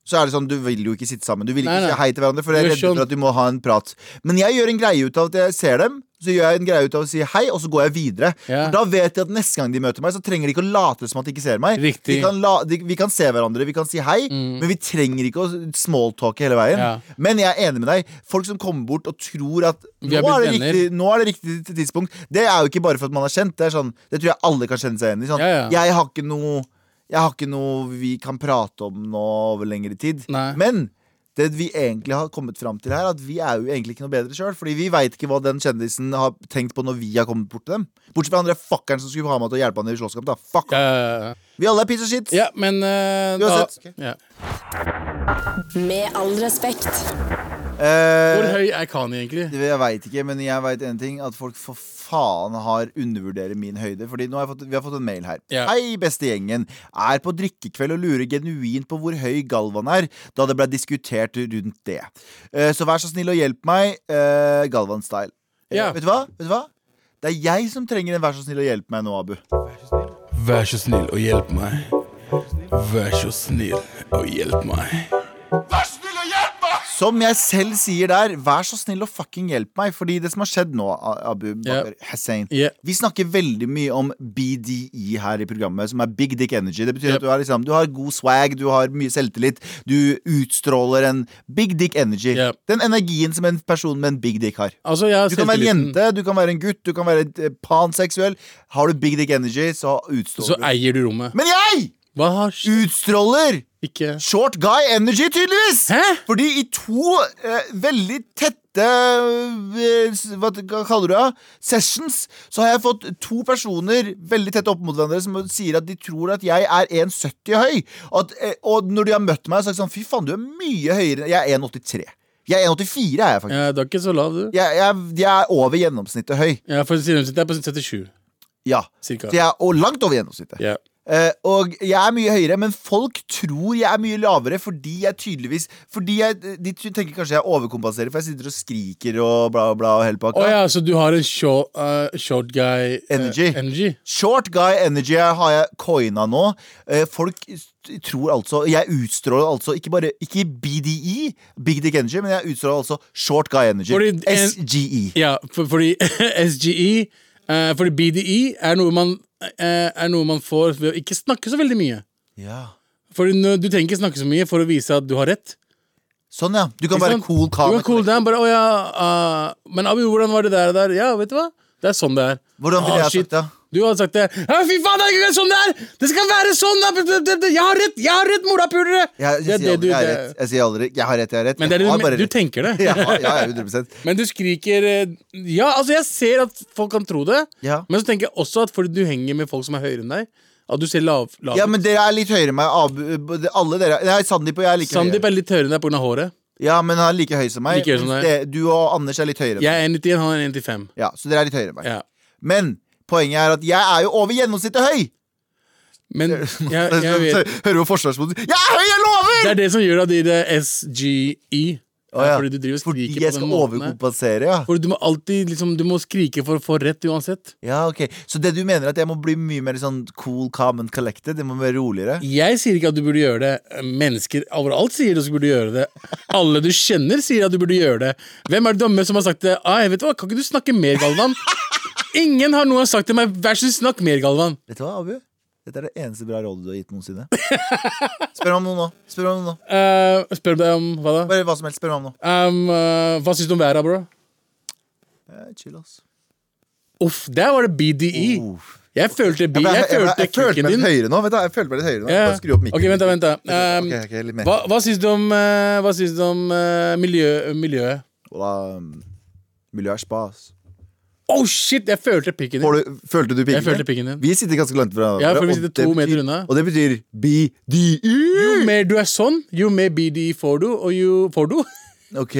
S2: så er det sånn, Du vil jo ikke sitte sammen. Du vil ikke
S3: Nei, nei.
S2: si hei til hverandre, for jeg er redd for at du må ha en prat. Men jeg gjør en greie ut av at jeg ser dem. Så gjør jeg en greie ut av å si hei, og så går jeg videre.
S3: Ja.
S2: For Da vet jeg at neste gang de møter meg, så trenger de ikke å late som at de ikke ser meg. De kan la, de, vi kan se hverandre, vi kan si hei, men vi trenger ikke å smalltalke hele veien.
S3: Ja.
S2: Men jeg er enig med deg. Folk som kommer bort og tror at nå
S3: er
S2: riktig, nå er det riktig tidspunkt, det er jo ikke bare for at man er kjent. Det, er sånn, det tror jeg alle kan kjenne seg igjen i. Sånn,
S3: Ja, ja.
S2: Jeg har ikke noe Jeg har ikke noe vi kan prate om nå over lengre tid.
S3: Nei.
S2: Men det vi egentlig har kommet fram til her, at vi er jo egentlig ikke noe bedre sjøl. Fordi vi veit ikke hva den kjendisen har tenkt på når vi har kommet bort til dem. Bortsett fra han fuckeren som skulle ha meg til å hjelpe han i slåsskamp. Da. Fuck.
S3: ja,
S2: Vi alle er piece of shit.
S3: ja men eh, da,
S2: okay.
S3: ja.
S1: Med all respekt.
S2: Eh,
S3: Hvor høy er Kani egentlig?
S2: Det- Jeg veit ikke, men jeg veit en ting. At folk for faen har undervurderer min høyde. Fordi nå har jeg fått, Vi har fått en mail her.
S3: Ja.
S2: Hei, beste gjengen. Er på drikkekveld og lurer genuint på hvor høy Galvan er, da det ble diskutert rundt det. Eh, så vær så snill og hjelp meg. Eh, Galvan-style.
S3: Ja.
S2: Vet du hva? Vet du hva? Det er jeg som trenger en vær så snill og hjelp meg nå, Abu.
S3: Vær så snill og hjelp meg. Vær så snill og hjelp meg.
S2: Som jeg selv sier der, vær så snill og fucking hjelp meg. Fordi det som har skjedd nå, Abu
S3: Bakr
S2: yeah. Hussein
S3: yeah.
S2: Vi snakker veldig mye om BDE her i programmet, som er Big Dick Energy. Det betyr
S3: Yep.
S2: at du har, liksom, du har god swag, du har mye selvtillit, du utstråler en Big Dick Energy.
S3: Yep.
S2: Den energien som en person med en big dick har.
S3: Altså,
S2: Du kan være
S3: en
S2: jente, du kan være en gutt, du kan være eh, panseksuell. Har du Big Dick Energy, så utstråler du.
S3: Så eier du rommet.
S2: Men jeg utstråler
S3: Ikke
S2: Short guy energy, tydeligvis!
S3: Hæ?
S2: Fordi i to eh, veldig tette eh, Hva kaller du det? Sessions, så har jeg fått to personer veldig tett opp mot hverandre som sier at de tror at jeg er 1,70 høy. At, eh, og når de har møtt meg, så har jeg sagt sånn Fy faen, du er mye høyere. Jeg er 1,83. Jeg er 1,84 er jeg faktisk.
S3: ja, Du er ikke så lav, du.
S2: Jeg, jeg, jeg er over gjennomsnittet høy.
S3: Ja, for gjennomsnittet er på 77,
S2: Ja.
S3: cirka.
S2: Så jeg er og langt over gjennomsnittet.
S3: Ja.
S2: Eh, og jeg er mye høyere, men folk tror jeg er mye lavere fordi jeg tydeligvis Fordi jeg, De tenker kanskje jeg overkompenserer, for jeg sitter og skriker og bla, bla og hele
S3: Å
S2: Oh,
S3: ja, så du har en short, uh, short guy energy.
S2: Energy.
S3: energy.
S2: Short guy energy har jeg coina nå. Eh, folk tror altså Jeg utstråler altså ikke bare Ikke BDE, Big Dick Energy, men jeg utstråler altså short guy energy.
S3: Fordi
S2: SGE.
S3: Ja, for, fordi SGE eh, Fordi BDE er noe man eh, Er noe man får ved å ikke snakke så veldig mye.
S2: Ja.
S3: Fordi Du trenger ikke snakke så mye for å vise at du har rett.
S2: Sånn, ja. Du kan
S3: bare
S2: cool
S3: Du kan cool down, bare, å ja, uh, Men Abu, hvordan var det der og der? Ja, vet du hva? Det er sånn det er.
S2: Hvordan ville
S3: Ah,
S2: jeg sagt det?
S3: Du hadde sagt det. Fy faen, det er ikke sånn det er! Det skal være sånn! Jeg har rett! Jeg har rett, morapulere!
S2: Jeg, jeg,
S3: er
S2: sier aldri jeg har rett. Jeg sier aldri 'jeg har rett', jeg har rett.
S3: Men det er det du, du tenker det.
S2: Ja, ja, 100
S3: Men du skriker eh, Ja, altså, jeg ser at folk kan tro det.
S2: Ja.
S3: Men så tenker jeg også at fordi du henger med folk som er høyere enn deg, at du ser lav, lav
S2: Ja, men dere er litt høyere enn meg. Alle dere Nei, Sandeep og jeg er like
S3: Sandeep
S2: høye.
S3: er litt høyere enn deg pga. håret.
S2: Ja, men han er like høy som meg.
S3: Like høy som
S2: det- Du og Anders er litt høyere.
S3: Jeg er 1,91, han er 1,95.
S2: Ja, så dere er litt høyere enn meg.
S3: Ja.
S2: Men poenget er at jeg er jo over gjennomsnittet høy!
S3: Men jeg, jeg vet
S2: Hører du hvor forsvarsmoden Jeg er høy, jeg lover!
S3: Det er det som gjør at de det SGE.
S2: Oh, ja.
S3: Fordi du driver og
S2: Fordi jeg skal
S3: på den
S2: overkompensere, ja.
S3: Fordi du må alltid liksom, Du må skrike for å få rett uansett.
S2: Ja, ok Så det du mener er at jeg må bli mye mer sånn cool, calm and collected? Det må være roligere?
S3: Jeg sier ikke at du burde gjøre det. Mennesker overalt sier du burde gjøre det. Alle du kjenner, sier at du burde gjøre det. Hvem er det dumme som har sagt det? Ah, jeg vet hva, Kan ikke du snakke mer, Galvan? Ingen har noen sagt til meg 'vær så snill, snakk mer, Galvan'.
S2: Vet du hva, Abu? Dette er det eneste bra rådet du har gitt noensinne. Spør om noe nå. Spør om noe nå.
S3: Uh, spør deg om hva da?
S2: Bare hva som helst. Spør om noe.
S3: Um, uh, hva syns du om været, bro?
S2: Eh, chill, ass.
S3: Uff, der var det BDE.
S2: Uff.
S3: Jeg følte bi,
S2: Jeg,
S3: følte
S2: følte
S3: kukken
S2: meg litt
S3: din.
S2: høyere nå. Vet du, jeg følte meg litt høyere nå
S3: Ja.
S2: Bare skru opp mikken.
S3: Ok, vent da, vent da. Um,
S2: Ok, ok, litt mer.
S3: Hva, hva syns du om, eh, hva syns du om eh, miljø, miljøet?
S2: Voilà, um, Miljø er spas.
S3: Oh shit, jeg følte pikken din.
S2: Du, følte du pikken?
S3: Jeg følte pikken din.
S2: Vi sitter ganske langt fra hverandre.
S3: Ja, for vi sitter to meter
S2: betyr-
S3: unna.
S2: Og det betyr BDE.
S3: Jo mer du er sånn, jo mer BDE får du, og jo får du,
S2: Ok,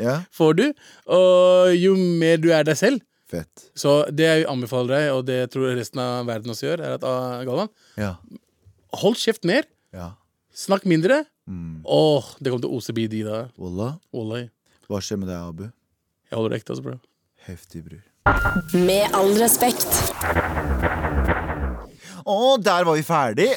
S2: ja,
S3: får du, og jo mer du er deg selv.
S2: fett.
S3: Så det jeg anbefaler deg, og det jeg tror resten av verden også gjør, er at ah, Galvan,
S2: Ja,
S3: hold kjeft mer,
S2: ja.
S3: snakk mindre.
S2: Mm.
S3: Åh, det kommer til å ose BDE da.
S2: Wallah,
S3: Wallah.
S2: hva skjer med deg, Abu?
S3: Jeg holder det ekte, altså, bro.
S2: Heftig, bror.
S1: Med all respekt.
S2: Å, der var vi ferdig.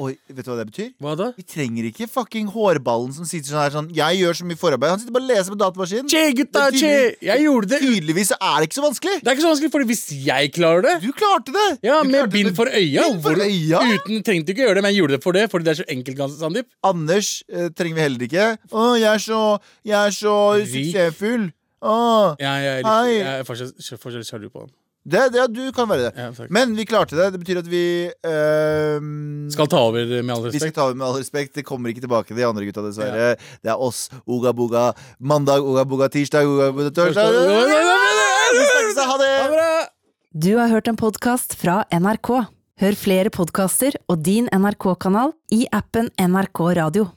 S2: Oi, vet du hva det betyr?
S3: Hva da?
S2: Vi trenger ikke fucking hårballen som sitter sånn her sånn Jeg gjør så mye forarbeid. Han sitter bare og leser på datamaskinen.
S3: Che, gutta, che! Jeg gjorde det.
S2: Tydeligvis er det ikke så vanskelig.
S3: Det er ikke så vanskelig, for hvis jeg klarer det
S2: Du klarte det.
S3: Ja,
S2: Du
S3: med bind for øya.
S2: Bind for
S3: hvor-
S2: øya?
S3: Uten, trengte ikke gjøre det, men jeg gjorde det for det, fordi det er så enkelt, Sandeep.
S2: Anders eh, trenger vi heller ikke. Å, jeg er så, jeg er så suksessfull.
S3: Ja, jeg, er litt,
S2: Hei.
S3: jeg er fortsatt, fortsatt sjalu på han.
S2: det, det, ja, du kan være det.
S3: Ja, takk.
S2: Men vi klarte det. Det betyr at vi ehm,
S3: Skal ta over, med all respekt?
S2: Vi skal ta over med all respekt. Det kommer ikke tilbake, de andre gutta, dessverre. Det er oss. Oga boga. Mandag, oga boga. Tirsdag, oga boga. Torsdag. Ha det!
S6: Du har hørt en podkast fra NRK. Hør flere podkaster og din NRK-kanal i appen NRK Radio.